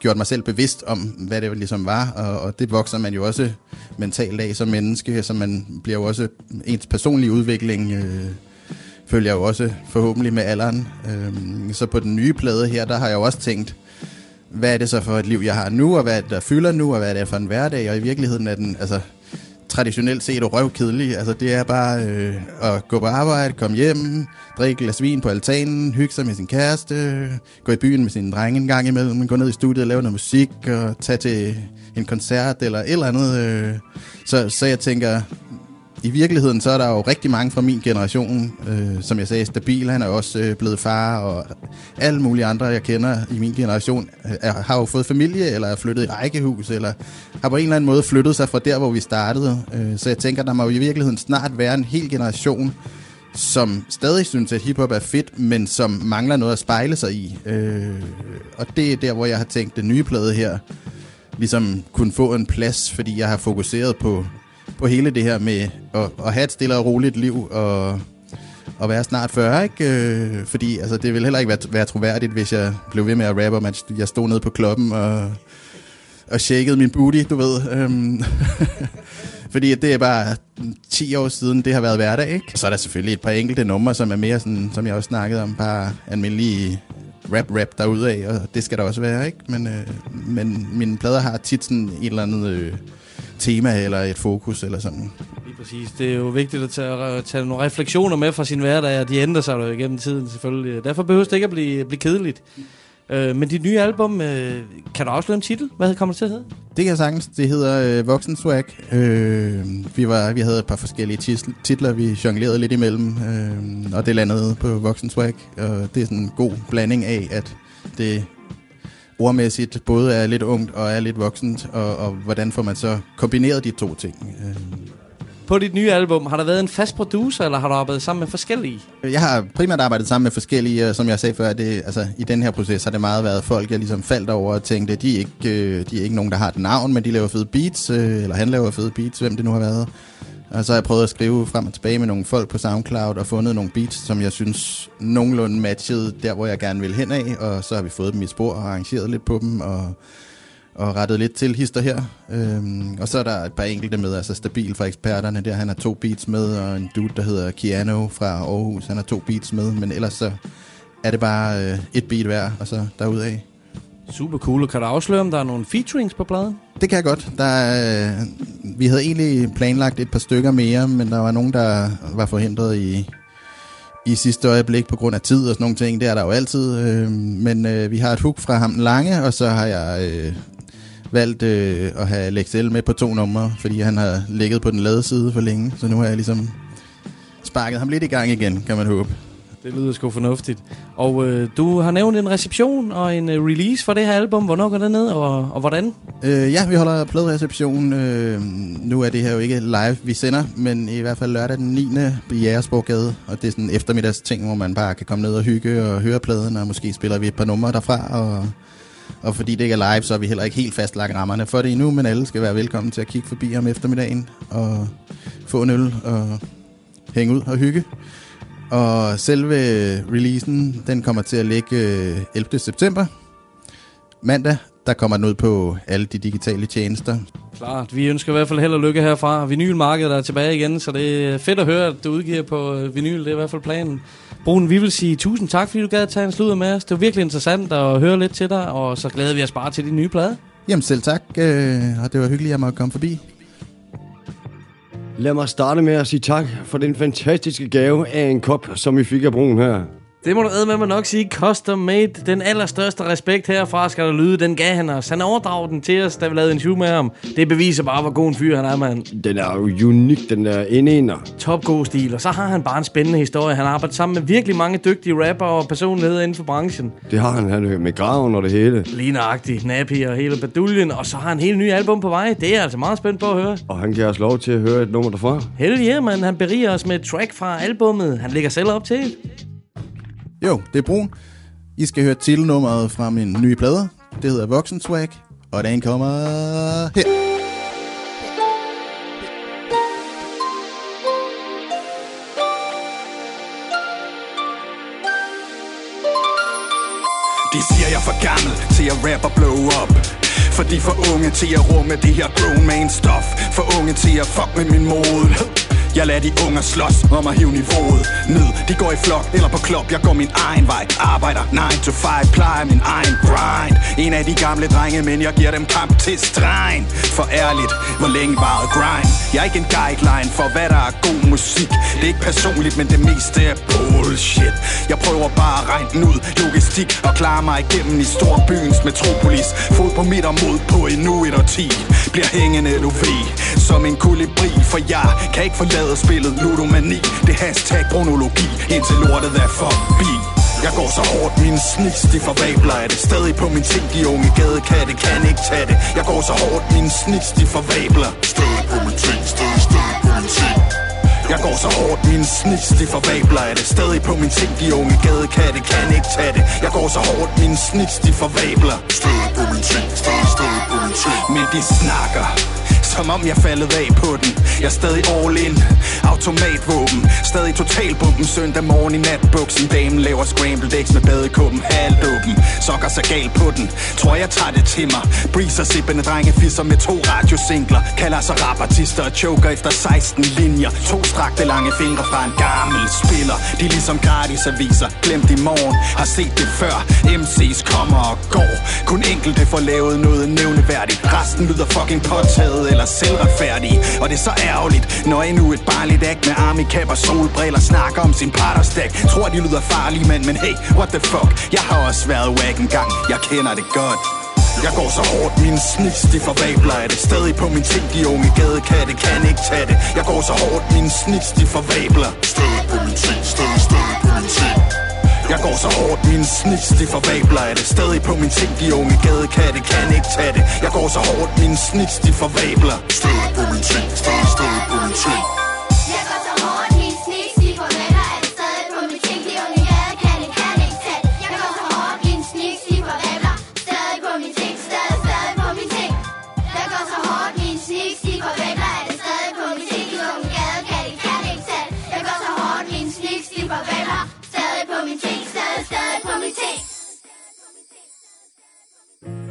gjort mig selv bevidst om, hvad det ligesom var, og, og det vokser man jo også mentalt af som menneske, så man bliver jo også, ens personlige udvikling øh, følger jo også forhåbentlig med alderen. Øh, så på den nye plade her, der har jeg jo også tænkt, hvad er det så for et liv, jeg har nu, og hvad er det, der fylder nu, og hvad er det for en hverdag, og i virkeligheden er den, altså, traditionelt set røvkedelig. Altså, det er bare øh, at gå på arbejde, komme hjem, drikke et glas vin på altanen, hygge sig med sin kæreste, gå i byen med sin drenge en gang imellem, gå ned i studiet og lave noget musik, og tage til en koncert eller et eller andet. Øh. Så, så jeg tænker, i virkeligheden så er der jo rigtig mange fra min generation, øh, som jeg sagde, stabil. Han er også øh, blevet far, og alle mulige andre, jeg kender i min generation, øh, er, har jo fået familie, eller er flyttet i rækkehus, eller har på en eller anden måde flyttet sig fra der, hvor vi startede. Øh, så jeg tænker, der må jo i virkeligheden snart være en hel generation, som stadig synes, at hiphop er fedt, men som mangler noget at spejle sig i. Øh, og det er der, hvor jeg har tænkt, den nye plade her ligesom kunne få en plads, fordi jeg har fokuseret på på hele det her med at, at have et stille og roligt liv og, og være snart 40, ikke? Øh, fordi altså, det vil heller ikke være, være troværdigt, hvis jeg blev ved med at rappe, at jeg stod nede på klubben og, og shakede min booty, du ved. Øhm, fordi det er bare 10 år siden, det har været hverdag, ikke? Så er der selvfølgelig et par enkelte numre, som er mere sådan, som jeg også snakkede om, bare almindelige rap-rap derudaf, og det skal der også være, ikke? Men, øh, men mine plader har tit sådan et eller andet... Øh, tema eller et fokus eller sådan.
Lige præcis. Det er jo vigtigt at tage, at tage nogle refleksioner med fra sin hverdag, og de ændrer sig jo igennem tiden selvfølgelig. Derfor behøver det ikke at blive, blive kedeligt. Øh, men dit nye album, øh, kan du afsløre en titel? Hvad kommer det til at hedde?
Det kan jeg sagtens. Det hedder øh, Voksen Swag. Øh, vi, var, vi havde et par forskellige titler, vi jonglerede lidt imellem, øh, og det landede på Voksen Swag. Og det er sådan en god blanding af, at det ordmæssigt både er lidt ungt og er lidt voksent, og, og hvordan får man så kombineret de to ting? Øh.
På dit nye album, har der været en fast producer, eller har du arbejdet sammen med forskellige?
Jeg har primært arbejdet sammen med forskellige, og som jeg sagde før, det, altså, i den her proces har det meget været folk, jeg ligesom faldt over og tænkte, de er ikke, øh, de er ikke nogen, der har et navn, men de laver fede beats, øh, eller han laver fede beats, hvem det nu har været. Og så har jeg prøvet at skrive frem og tilbage med nogle folk på SoundCloud og fundet nogle beats, som jeg synes nogenlunde matchede der, hvor jeg gerne vil hen af. Og så har vi fået dem i spor og arrangeret lidt på dem og, og rettet lidt til hister her. Øhm, og så er der et par enkelte med, altså Stabil fra eksperterne der, han har to beats med, og en dude, der hedder Keanu fra Aarhus, han har to beats med, men ellers så er det bare øh, et beat hver, og så derudaf.
Super cool. Kan du afsløre, om der er nogle featurings på pladen?
Det kan jeg godt. Der øh, vi havde egentlig planlagt et par stykker mere, men der var nogen, der var forhindret i, i sidste øjeblik på grund af tid og sådan nogle ting. Det er der jo altid. Øh, men øh, vi har et hook fra ham Lange, og så har jeg øh, valgt øh, at have Lexel med på to numre, fordi han har ligget på den lade side for længe. Så nu har jeg ligesom sparket ham lidt i gang igen, kan man håbe.
Det lyder sgu fornuftigt. Og øh, du har nævnt en reception og en øh, release for det her album. Hvornår går det ned, og, og hvordan?
Øh, ja, vi holder pladereception. Øh, nu er det her jo ikke live, vi sender, men i hvert fald lørdag den 9. i Jægersborggade. Og det er sådan en eftermiddags ting, hvor man bare kan komme ned og hygge og høre pladen, og måske spiller vi et par numre derfra. Og, og fordi det ikke er live, så er vi heller ikke helt fastlagt rammerne for det endnu, men alle skal være velkommen til at kigge forbi om eftermiddagen og få en øl og hænge ud og hygge. Og selve releasen, den kommer til at ligge 11. Øh, september. Mandag, der kommer den ud på alle de digitale tjenester.
Klart. Vi ønsker i hvert fald held og lykke herfra. Vinylmarkedet er tilbage igen, så det er fedt at høre, at du udgiver på øh, vinyl. Det er i hvert fald planen. Brun, vi vil sige tusind tak, fordi du gad at tage en sludder med os. Det var virkelig interessant at høre lidt til dig, og så glæder vi os bare til de nye plade.
Jamen selv tak, øh, og det var hyggeligt, at jeg måtte komme forbi.
Lad mig starte med at sige tak for den fantastiske gave af en kop, som vi fik af brugen her.
Det må du med mig nok sige. Custom made. Den allerstørste respekt herfra skal der lyde. Den gav han os. Han overdrag den til os, da vi lavede en show med ham. Det beviser bare, hvor god en fyr han er, mand.
Den er jo unik, den der enener.
Top god stil. Og så har han bare en spændende historie. Han har arbejdet sammen med virkelig mange dygtige rapper og personligheder inden for branchen.
Det har han, han med graven og det hele.
Ligneragtigt. Nappy og hele baduljen. Og så har han en helt ny album på vej. Det er altså meget spændt på at høre.
Og han giver os lov til at høre et nummer derfra.
Hell yeah, man. Han beriger os med et track fra albummet. Han lægger selv op til
jo, det er Brun. I skal høre titelnummeret fra min nye plade. Det hedder Voksen Swag, og den kommer her.
De siger jeg er for gammel til at rap og blow up For de for unge til at rumme det her grown man stuff For unge til at fuck med min mode jeg lader de unger slås om at hive niveauet ned. De går i flok eller på klop, jeg går min egen vej. Arbejder 9 to 5, plejer min egen grind. En af de gamle drenge, men jeg giver dem kamp til stregen. For ærligt, hvor længe varet grind? Jeg er ikke en guideline for hvad der er god musik. Det er ikke personligt, men det meste er bullshit. Jeg prøver bare at regne den ud, logistik Og klare mig igennem i storbyens metropolis. Fod på mit og mod på endnu et årti. Bliver hængende du ved Som en kolibri For jeg kan ikke forlade spillet ludomani. Det er hashtag kronologi Indtil lortet er forbi jeg går så hårdt, min snis de forvabler Er det. Stadig på min ting, de unge gadekatte kan ikke tage det. Jeg går så hårdt, min snis de forvabler. Stadig på min ting, stadig, stadig på min ting. Jeg går så hårdt, min snis de forvabler Er det. Stadig på min ting, de unge gadekatte kan ikke tage det. Jeg går så hårdt, min snis de forvabler. Stadig på min ting, stadig, stadig på min ting. Men de snakker som om jeg faldet af på den. Jeg er stadig all in. Automatvåben. Stadig totalbomben Søndag morgen i natbuksen. Damen laver scrambled eggs med badekuppen Halvdåben Sokker sig galt på den. Tror jeg tager det til mig. Breezer sippende drenge Fisser med to radiosingler. Kalder sig rapartister Og choker efter 16 linjer. To strakte lange fingre fra en gammel spiller. De er ligesom gratis aviser Glemt i morgen. Har set det før. MC's kommer og går. Kun enkelte får lavet noget nævneværdigt. Resten lyder fucking påtaget eller selvretfærdige. Og det er så ærgerligt, når endnu et barligt act med armikap og solbriller snakker om sin partnerstak Tror de lyder farlige, men, men hey, what the fuck? Jeg har også været wack en gang, jeg kender det godt. Jeg går så hårdt, min snis de forvabler Er det. Stadig på min ting, de unge gadekatte kan ikke tage det. Jeg går så hårdt, min snis de forvabler. Stadig på min ting, stadig, stadig på jeg går så hårdt, min snits, de forvabler Er det. Stadig på min ting, de unge gadekatte kan ikke tage det. Jeg går så hårdt, min snis de forvabler. Stadig på min ting, stadig, stadig på min ting.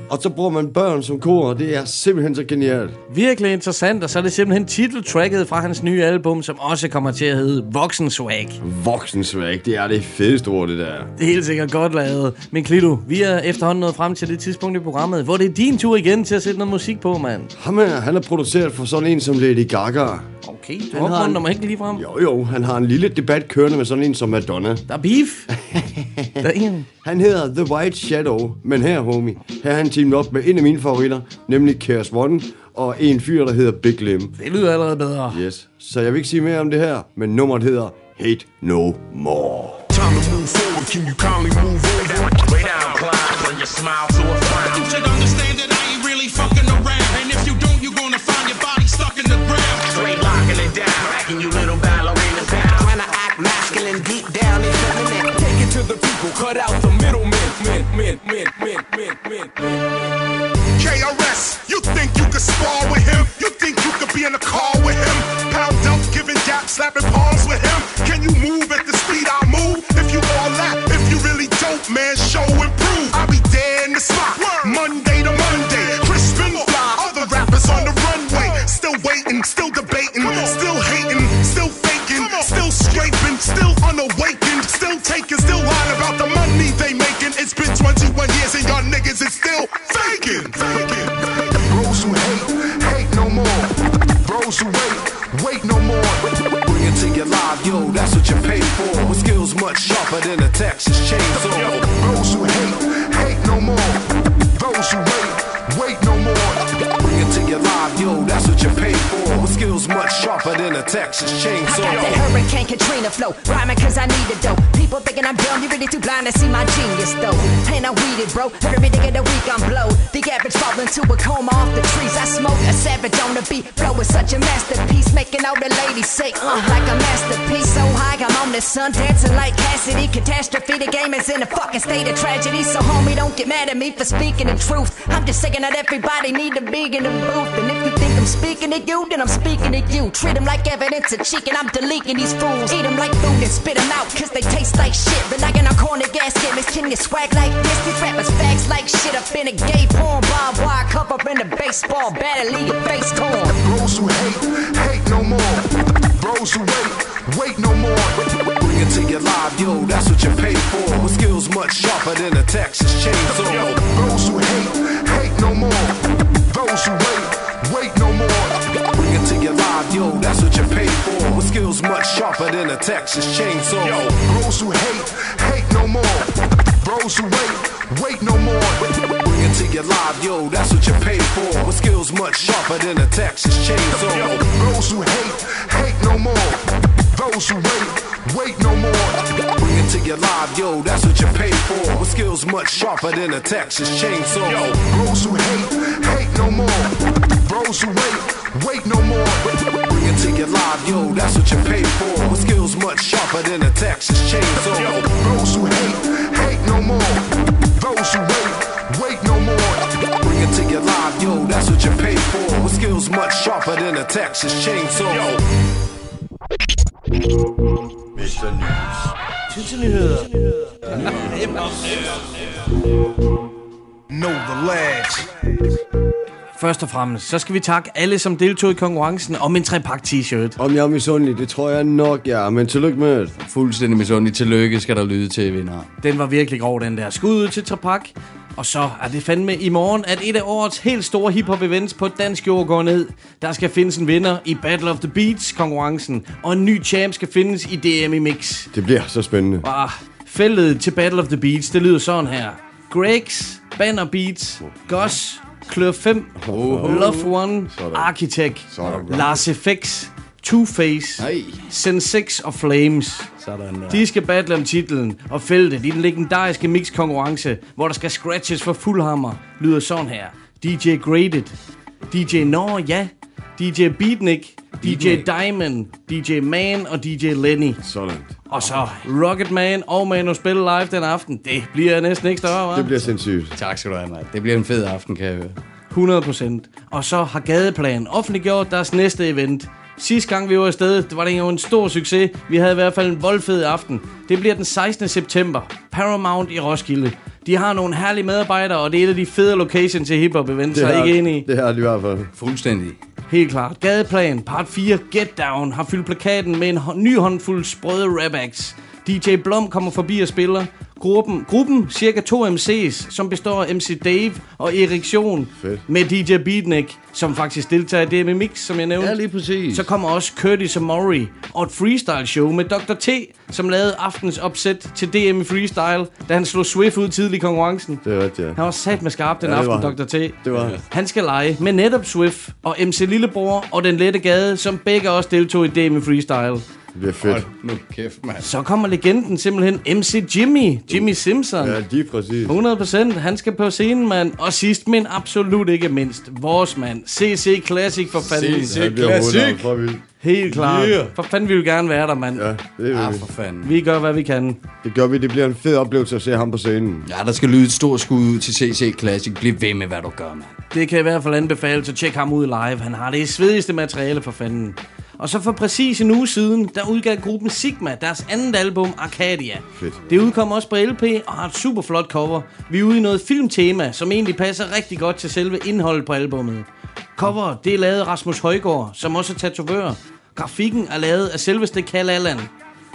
Og så bruger man børn som kor, og det er simpelthen så genialt.
Virkelig interessant, og så er det simpelthen titeltracket fra hans nye album, som også kommer til at hedde Voksenswag.
Voksensvag, det er det fedeste ord, det der.
Det er helt sikkert godt lavet. Men Klito, vi er efterhånden nået frem til det tidspunkt i programmet, hvor det er din tur igen til at sætte noget musik på, mand.
Ham her, han er produceret for sådan en som Lady Gaga.
Okay, du
Han har
opmuntrer
en-
mig ikke lige frem.
Jo, jo, han har en lille debat kørende med sådan en som Madonna.
Der er beef. der er en.
Han hedder The White Shadow, men her, homie, her er han teamet op med en af mine favoritter, nemlig Chaos One, og en fyr, der hedder Big Lim.
Det lyder allerede bedre.
Yes, så jeg vil ikke sige mere om det her, men nummeret hedder Hate No More.
Time to move forward, can you kindly move over? Way down, Clyde, when you smile to a frown.
You should understand people, cut out the middlemen. Men, men, men, men, men, men.
KRS, you think you could spar with
Flow, rhyming cause I need it though. People thinking I'm dumb, you really too blind to see my genius though. Ain't I weeded, bro? Every day of the week I'm blow. The average fall into a coma off the trees. I smoke a savage on the beat. Flow is such a masterpiece, making all the ladies say, uh, like a masterpiece. So high, I'm on the sun, dancing like Cassidy. Catastrophe, the game is in a fucking state of tragedy. So homie, don't get mad at me for speaking the truth. I'm just saying that everybody need to be in the booth. And if you think speaking to you, then I'm speaking to you. Treat them like evidence of chicken, I'm deleting these fools. Eat them like food and spit them out, cause they taste like shit. Relying on corner gas gimmicks, can swag like this? These rappers facts like shit up in a gay porn, barbed wire cover in a baseball bat, leave your face torn.
Bros who hate, hate no more. Bros
who wait, wait no more. Bring it to your live, yo, that's what you pay for. With skills much sharper than a Texas chainsaw. Those who hate, you pay for. With skills much sharper than a Texas chainsaw. Those who hate, hate no more. Those who wait, wait no more. Bring it to your live, yo, that's what you pay for. With skills much sharper than a Texas chainsaw. Yo, Those who hate, hate no more. Those who wait, wait no more. Bring it to your live, yo, that's what you pay for. With skills much sharper than a Texas chainsaw. Those who hate, hate no more. Those who wait, wait no more. Bring it to your live, yo, that's what you pay for. With skills much sharper than a Texas chainsaw. Yo, Those who hate, hate no more. Those who wait, wait no more. Bring it to your live, yo, that's what you pay for. With skills much sharper than a Texas chainsaw. Yo.
Mr.
Nyheder.
Know the lads.
Først og fremmest, så skal vi takke alle, som deltog i konkurrencen om en trepak t-shirt.
Om jeg er misundelig, det tror jeg nok, jeg er. Men tillykke med det.
Fuldstændig misundelig. Tillykke skal der lyde til, vinder.
Den var virkelig grov, den der. Skud ud til trepak. Og så er det fandme i morgen, at et af årets helt store hiphop events på dansk jord går ned. Der skal findes en vinder i Battle of the Beats konkurrencen, og en ny champ skal findes i DM i Mix.
Det bliver så spændende.
Ah, feltet til Battle of the Beats, det lyder sådan her. Gregs, Banner Beats, Gus, Klør 5, Love One, Architect, Lars FX, Two-Face, Send 6 og Flames.
Sådan der.
De skal battle om titlen, og feltet i den legendariske mix-konkurrence, hvor der skal scratches for fuld hammer, lyder sådan her. DJ Graded, DJ Nå, ja, DJ Beatnik, DJ. Diamond, DJ Man og DJ Lenny.
Sådan.
Og så Rocket Man og Manu Spil live den aften. Det bliver næsten ikke større, hva'?
Det bliver sindssygt.
Tak skal du have, mand. Det bliver en fed aften, kan jeg høre.
100% Og så har Gadeplan offentliggjort deres næste event. Sidste gang vi var afsted, det var det jo en stor succes. Vi havde i hvert fald en voldfed aften. Det bliver den 16. september. Paramount i Roskilde. De har nogle herlige medarbejdere, og det er et af de fede locations til hiphop events. Er I ikke enige?
Det er det i hvert fald.
Fuldstændig.
Helt klart. Gadeplan, part 4, Get Down, har fyldt plakaten med en ny håndfuld sprøde rap. DJ Blom kommer forbi og spiller. Gruppen, gruppen cirka to MC's, som består af MC Dave og Erektion.
Fedt.
Med DJ Beatnik, som faktisk deltager i DM Mix, som jeg nævnte.
Ja, lige præcis.
Så kommer også Curtis og Maury og et freestyle show med Dr. T, som lavede aftens opsæt til DM i freestyle, da han slog Swift ud tidligt i konkurrencen.
Det er rigtigt, ja.
Han var sat med skarp den
Ja, det
aften,
var
Dr. T.
Det var han.
Han skal lege med netop Swift og MC Lillebror og Den Lette Gade, som begge også deltog i DM i freestyle.
Det bliver fedt.
Hold nu kæft, mand.
Så kommer legenden simpelthen MC Jimmy, Jimmy Simpson.
Ja, lige præcis.
100%, han skal på scenen, mand. Og sidst, men absolut ikke mindst, vores mand, CC Classic for fanden.
CC Classic.
Helt klart.
Yeah.
For fanden, vi vil gerne være der, mand.
Ja, det, vil
Ja,
vi.
for fanden.
Vi gør, hvad vi kan.
det gør vi. Det bliver en fed oplevelse at se ham på scenen.
Ja, der skal lyde et stort skud ud til CC Classic. Bliv ved med, hvad du gør, mand.
Det kan jeg i hvert fald anbefale, så tjek ham ud live. Han har det svedigste materiale for fanden. Og så for præcis en uge siden, der udgav gruppen Sigma deres andet album, Arcadia.
Fedt.
Det udkom også på LP og har et super flot cover. Vi er ude i noget filmtema, som egentlig passer rigtig godt til selve indholdet på albummet. Cover, det er lavet af Rasmus Højgaard, som også er tatovør. Grafikken er lavet af selveste Kal Allan.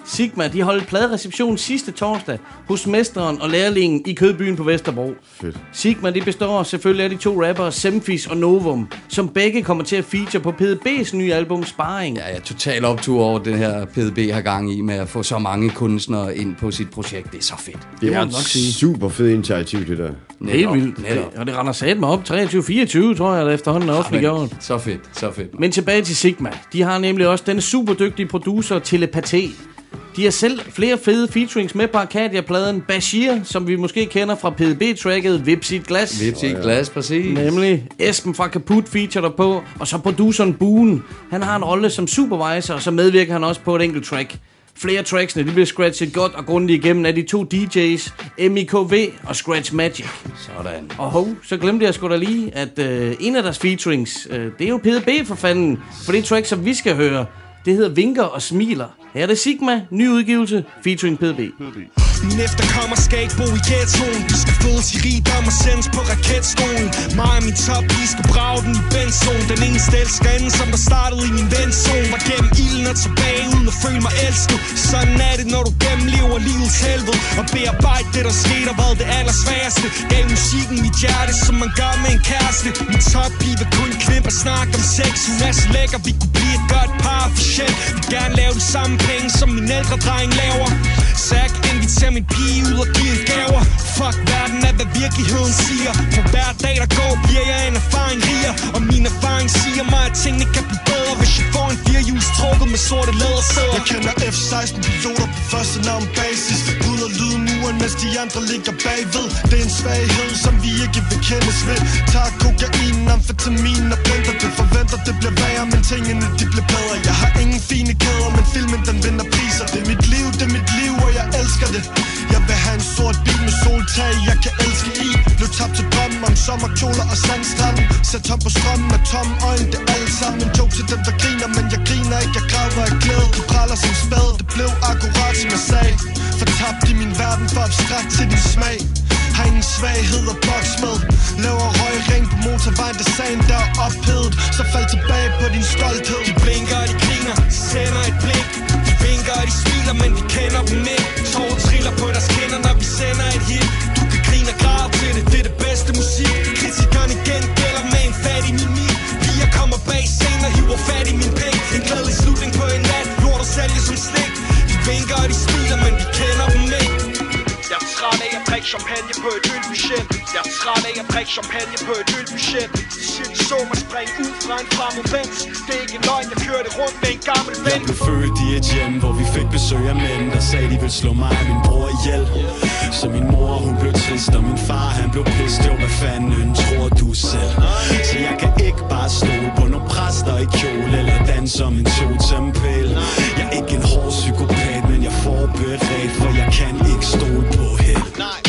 Sigma, de holdt pladereception sidste torsdag hos mesteren og lærlingen i Kødbyen på Vesterbro.
Fedt.
Sigma, de består selvfølgelig af de to rappere Semfis og Novum, som begge kommer til at feature på PDB's nye album Sparring.
Ja, jeg er totalt optur over den her PDB har gang i med at få så mange kunstnere ind på sit projekt. Det er så fedt.
Det er
må
et
man nok sige.
super fedt initiativ, det der.
Helt
Netop,
vildt.
netop.
Og det render sat mig op 23-24, tror jeg, der efterhånden er offentliggjort.
Så fedt, så fedt.
Men tilbage til Sigma. De har nemlig også den super dygtige producer Telepathy. De har selv flere fede featurings med på Arcadia-pladen Bashir, som vi måske kender fra PDB-tracket Vips i et glas.
Vips i et glas, præcis.
Nemlig Esben fra Kaput feature der på, og så produceren Boone. Han har en rolle som supervisor, og så medvirker han også på et enkelt track. Flere tracksene de bliver scratchet godt og grundigt igennem af de to DJ's, MIKV og Scratch Magic.
Sådan.
Og hov, så glemte jeg sgu da lige, at øh, en af deres featurings, øh, det er jo PDB for fanden. For det track, som vi skal høre, det hedder Vinker og Smiler. Her er det Sigma, ny udgivelse, featuring PDB.
Min efterkommer skal ikke bo i ghettoen. Vi skal fødes i rigdom og sendes på raketskolen. Mig og min top, vi skal brage den i benzonen Den eneste elskerinde, som var startet i min venzone Var gennem ilden og tilbage uden at føle mig elsket. Sådan er det, når du gennemlever livets helvede. Og bearbejde det, der skete og været det allersværeste. Gav musikken mit hjerte, som man gør med en kæreste. Min top, vil kun knippe og snakke om sex. Hun er så lækker, vi kunne blive et godt par officielt Vil gerne lave de samme penge, som min ældre dreng laver. Så jeg kan invitere min pige ud og give en gaver. Fuck verden er, hvad virkeligheden siger. For hver dag, der går, bliver jeg en erfaring riger. Og min erfaring siger mig, at tingene kan blive bedre Hvis jeg får en firehjuls trukket med sorte lædersæder.
Jeg kender F-16 piloter på første navn basis. Bryder lyden muren, mens de andre ligger bagved. Det er en svaghed, som vi ikke vil kendes ved. Tag kokain, amfetamin og blender det Forventer det bliver værre, men tingene de bliver bedre. Jeg har ingen fine kæder, men filmen den vinder priser. Det er mit liv, det er mit liv, elsker det. Jeg vil have en sort bil med soltag, jeg kan elske i. Blev tabt til drømmen om sommerkjoler og sandstranden Sæt tom på strømmen med tom øjne, det er alt sammen en joke til dem, der griner. Men jeg griner ikke, jeg graver af glæde Du praller som spad, det blev akkurat som jeg sagde. Fortabt i min verden for abstrakt til din smag. Har ingen svaghed og boks med. Laver røgring på motorvejen, da sagen der er ophedet Så fald tilbage på din stolthed.
De blinker og de griner, sender et blik vinker og de smiler, men vi kender dem ikke. Tårer triller på deres kinder, når vi sender et hit. Du kan grine og græde til det, det drikke champagne på et ølbudget De siger, de så mig springe ud fra en fremmed vens Det er ikke en løgn, jeg kørte rundt med en gammel ven.
Jeg blev født i et hjem, hvor vi fik besøg af mænd. Der sagde, de ville slå mig og min bror ihjel. Så min mor, hun blev trist, og min far, han blev pist Jo, hvad fanden tror du selv? Så jeg kan ikke bare stole på nogle præster i kjole Eller danse som en totempæl Jeg er ikke en hård psykopat, men jeg er forberedt For jeg kan ikke stole på held. Kun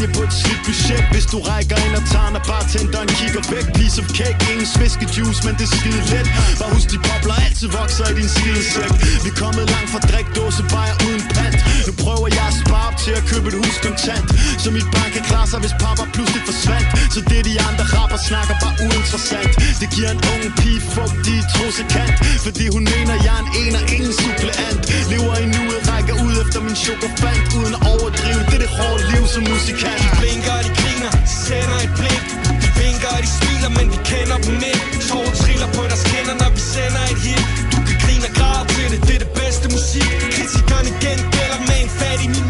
drikke champagne på et slidt budget. Hvis du rækker ind og tager, når bartenderen kigger væk. Piece of cake, ingen sviskejuice, men det er skide let. Bare husk, de bobler altid vokser i din skidesæk Vi er kommet langt fra drikdåse, bare uden pant. Nu prøver jeg at spare op til at købe et hus kontant. Så mit barn kan klare sig, hvis pappa pludselig forsvandt. Så det de andre rapper snakker bare uinteressant. Det giver en ung pige fugtig trossekant Fordi hun mener, jeg er en en og ingen suppleant. Lever i nuet, rækker ud efter min chokofant Uden at overdrive, det er det hårde liv som musikant
de blinker og de griner, sender et blik. De vinker og de smiler, men vi kender dem ikke. Tårer triller på deres kender, når vi sender et hit. Du kan grine og græde til det, det er det bedste musik. Kritikerne gengælder med en fattig mimik Piger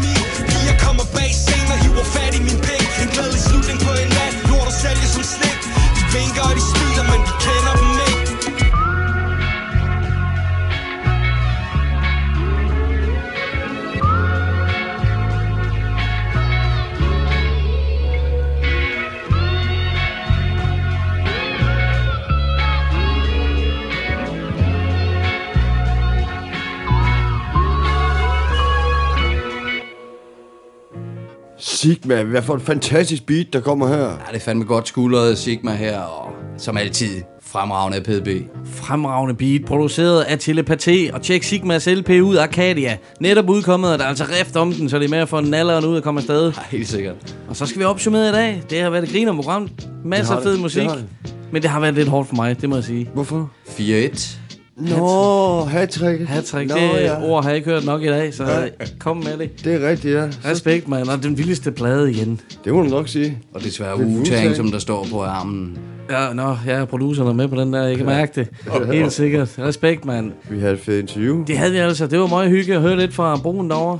Sigma, hvad for et fantastisk beat, der kommer her.
Ja, det er fandme godt skuldret Sigma her, og som altid fremragende af PDB.
Fremragende beat, produceret af Telepaté, og tjek Sigmas LP ud Arcadia. Netop udkommet, og der er altså rift om den, så det er med at få nalleren ud og komme afsted.
Ja, helt sikkert.
Og så skal vi opsummere i dag. Det har været et griner program. Masser af fed
det.
musik.
Det har det.
Men det har været lidt hårdt for mig, det må jeg sige.
Hvorfor?
4-1.
Nå, hat-trick.
Hat-trick,
Nå,
det
ja.
ord har jeg ikke hørt nok i dag, så
Nej.
kom med det.
Det er rigtigt, ja.
Respekt, mand. Og den vildeste plade igen.
Det må du nok sige.
Og desværre
Det er
Wu-Tang, som der står på armen.
Ja, nå, jeg er produceren er med på den der, jeg kan mærke det. Helt sikkert. Respekt, mand.
Vi havde et fedt interview.
Det havde vi altså. Det var meget hyggeligt at høre lidt fra broen derovre.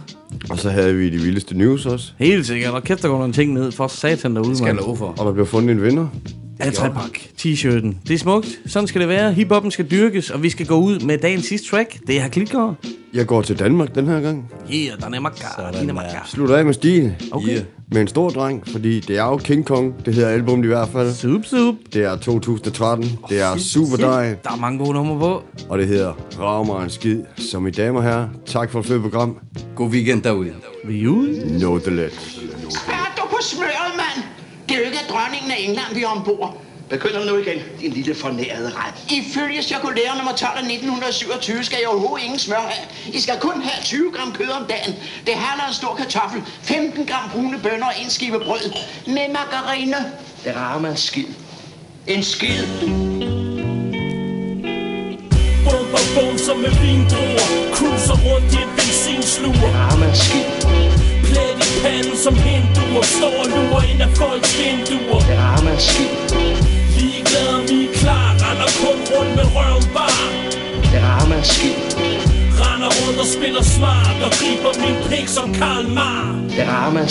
Og så havde vi de vildeste news også.
Helt sikkert. Og kæft, der går nogle ting ned for satan derude,
Skal jeg
mand.
love for.
Og der blev fundet en vinder.
Ja, trepak. T-shirten. Det er smukt. Sådan skal det være. Hiphoppen skal dyrkes, og vi skal gå ud med dagens sidste track. Det er Klitgaard.
Jeg går til Danmark den her gang.
Her, er. Dine makka.
Slutter af med stil.
Okay.
Yeah.
Med en stor dreng, fordi det er jo King Kong. Det hedder albumet i hvert fald.
Sup, sup.
Det er 2013. Det er super dej.
Der er mange gode numre på.
Og det hedder Rag mig en skid. Så mine damer og herrer, tak for et fedt program.
God weekend derude.
Vi er ude.
Know the let.
På smøret, mand? Det er jo ikke dronningen af England, vi er ombord.
Begynder nu igen, din lille fornærede ret.
Ifølge cirkulære nummer 12 af 1927 skal jeg overhovedet ingen smør have. I skal kun have 20 gram kød om dagen. Det handler en stor kartoffel, 15 gram brune bønner og en skive brød. Med margarine.
Det rammer en skid. En skid.
Bum, bum, bum, som med vindruer Cruiser rundt i en benzinsluger
Rammer en skid.
I panden som hinduer Står og lurer ind af folks vinduer
Det rammer en skid.
Ligeglade om vi er klar Render kun rundt med røven bar
Det rammer en skid.
Render rundt og spiller smart Og griber min pik som Karl Marr
Det rammer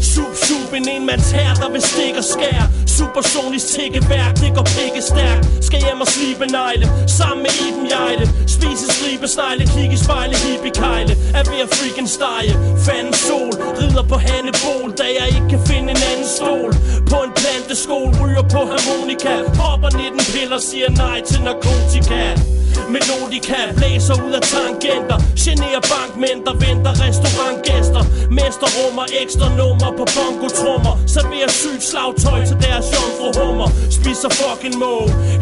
skid.
Sup, sup, en enmands her, der vil stikke og skære. Supersonisk tikkeværk, det går pikke stærkt. Skal hjem og slibe negle, sammen med Iben Jejle. Spise stribe snegle, kigge i spejle, hippie kejle. Er ved at freaking stege, fanden sol Rider på Hannebol, da jeg ikke kan finde en anden stol. På en planteskol, ryger på harmonika. Hopper 19 piller, siger nej til narkotika. Melodika blæser ud af tangenter Generer bankmænd, der venter restaurantgæster. Mesterrummer, ekstra nummer på bongotrummer Serverer sygt slagtøj til deres jomfruhummer. Spiser fucking må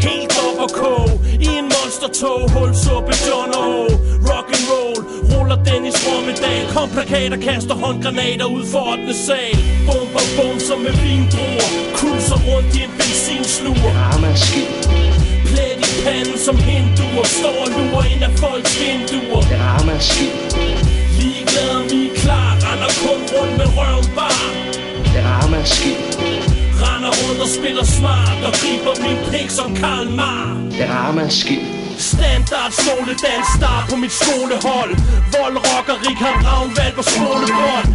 Helt op og kog. I en monstertog, hulsuppe John O Rock and roll, ruller Dennis Rommedal Kom plakater, kaster håndgranater ud for 8. sal. Bomber, bum, som med vindruer. Cruiser rundt i en benzinsluger.
Rammer
i panden som hinduer Står og lurer ind af folks vinduer
skid.
Ligeglade om vi er klar Render kun rundt med røven bar
skid.
Render rundt og spiller smart Og griber min pik som Karl Marr
skid.
Standard skoledans star på mit skolehold Vold, rock og Richard Ravnvald på skolebånd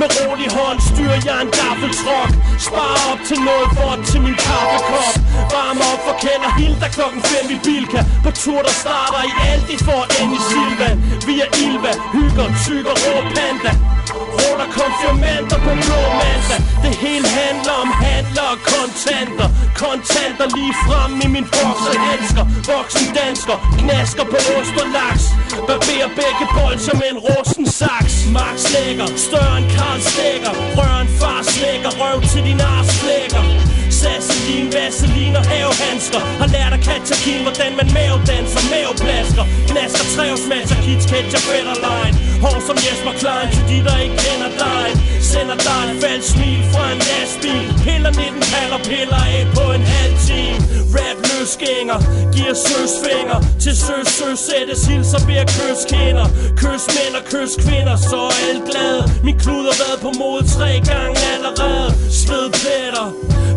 med rolig hånd styrer jeg en gaffeltrok Spar op til noget vådt til min kaffekop. Varm op for Kender Hilda klokken 5 i Bilka. På tur der starter i Aldi for at ende i Silvan Vi er Ilva, hygger, tykker, rå panda. Ruller konfirmander på blå mandag. Det hele handler om handler og kontanter. Kontanter lige frem i min boksehandsker Voksen dansker, knasker på ost og laks. Barberer begge bold som en rosen saks. Max lækker, større end Karl Slægger Rør en far slækker, røv til din ars flækker Sasselin, vaselin og havehandsker. Har lært at katakin, hvordan man mavedanser Maveplasker, knasker, trævsmasser Kids, ketchup, line Hår som Jesper Klein, til de der ikke kender dig. Sender dig en falsk smil fra en lastbil. Piller 19 kalder piller af på en halv time. Rap løsgænger, giver søsfinger Til søs, søsættes hilser ved at kysse kinder. Kys mænd og kys kvinder, så er alt glade Min klud har været på mode tre gange allerede. Svedpletter,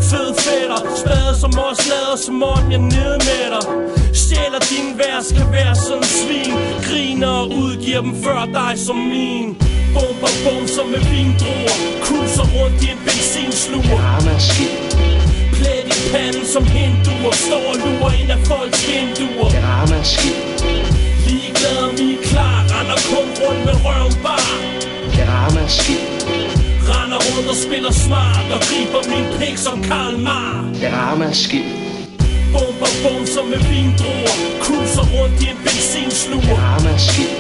fed fætter Spade som os lader som om jeg nedmætter. Stjæler din vers, kan være sådan svin. Griner og udgiver dem før dig som min. Bum, som med vindruer. Cruiser rundt i en benzinsluger
Rammer en skid.
Plæt i panden som hinduer. Står og lurer ind af folks vinduer.
Det rammer en skid.
Ligeglade om vi er klar Render kun rundt med røven bar
Det rammer en skid.
Render rundt og spiller smart Og griber min pik som Karl Marr bum, bum, som med vindruer. Cruiser rundt i en
en skid.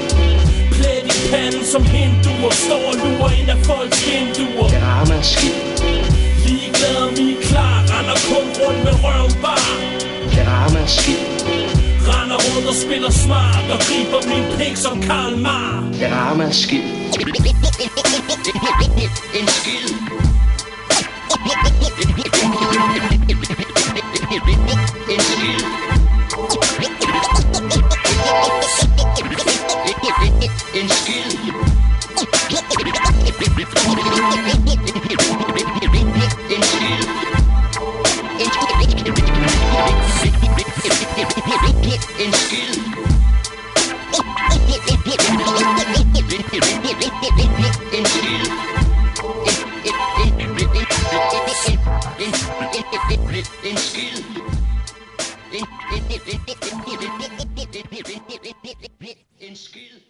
Plæt i panden som hinduer. Står og lurer ind af folks vinduer.
Skid.
Ligeglade om vi er klar Render kun rundt med røven
en skid.
Render rundt og spiller smart Og griber min pik som Karl Marr
Det rammer en skid.
En skid.
in skill.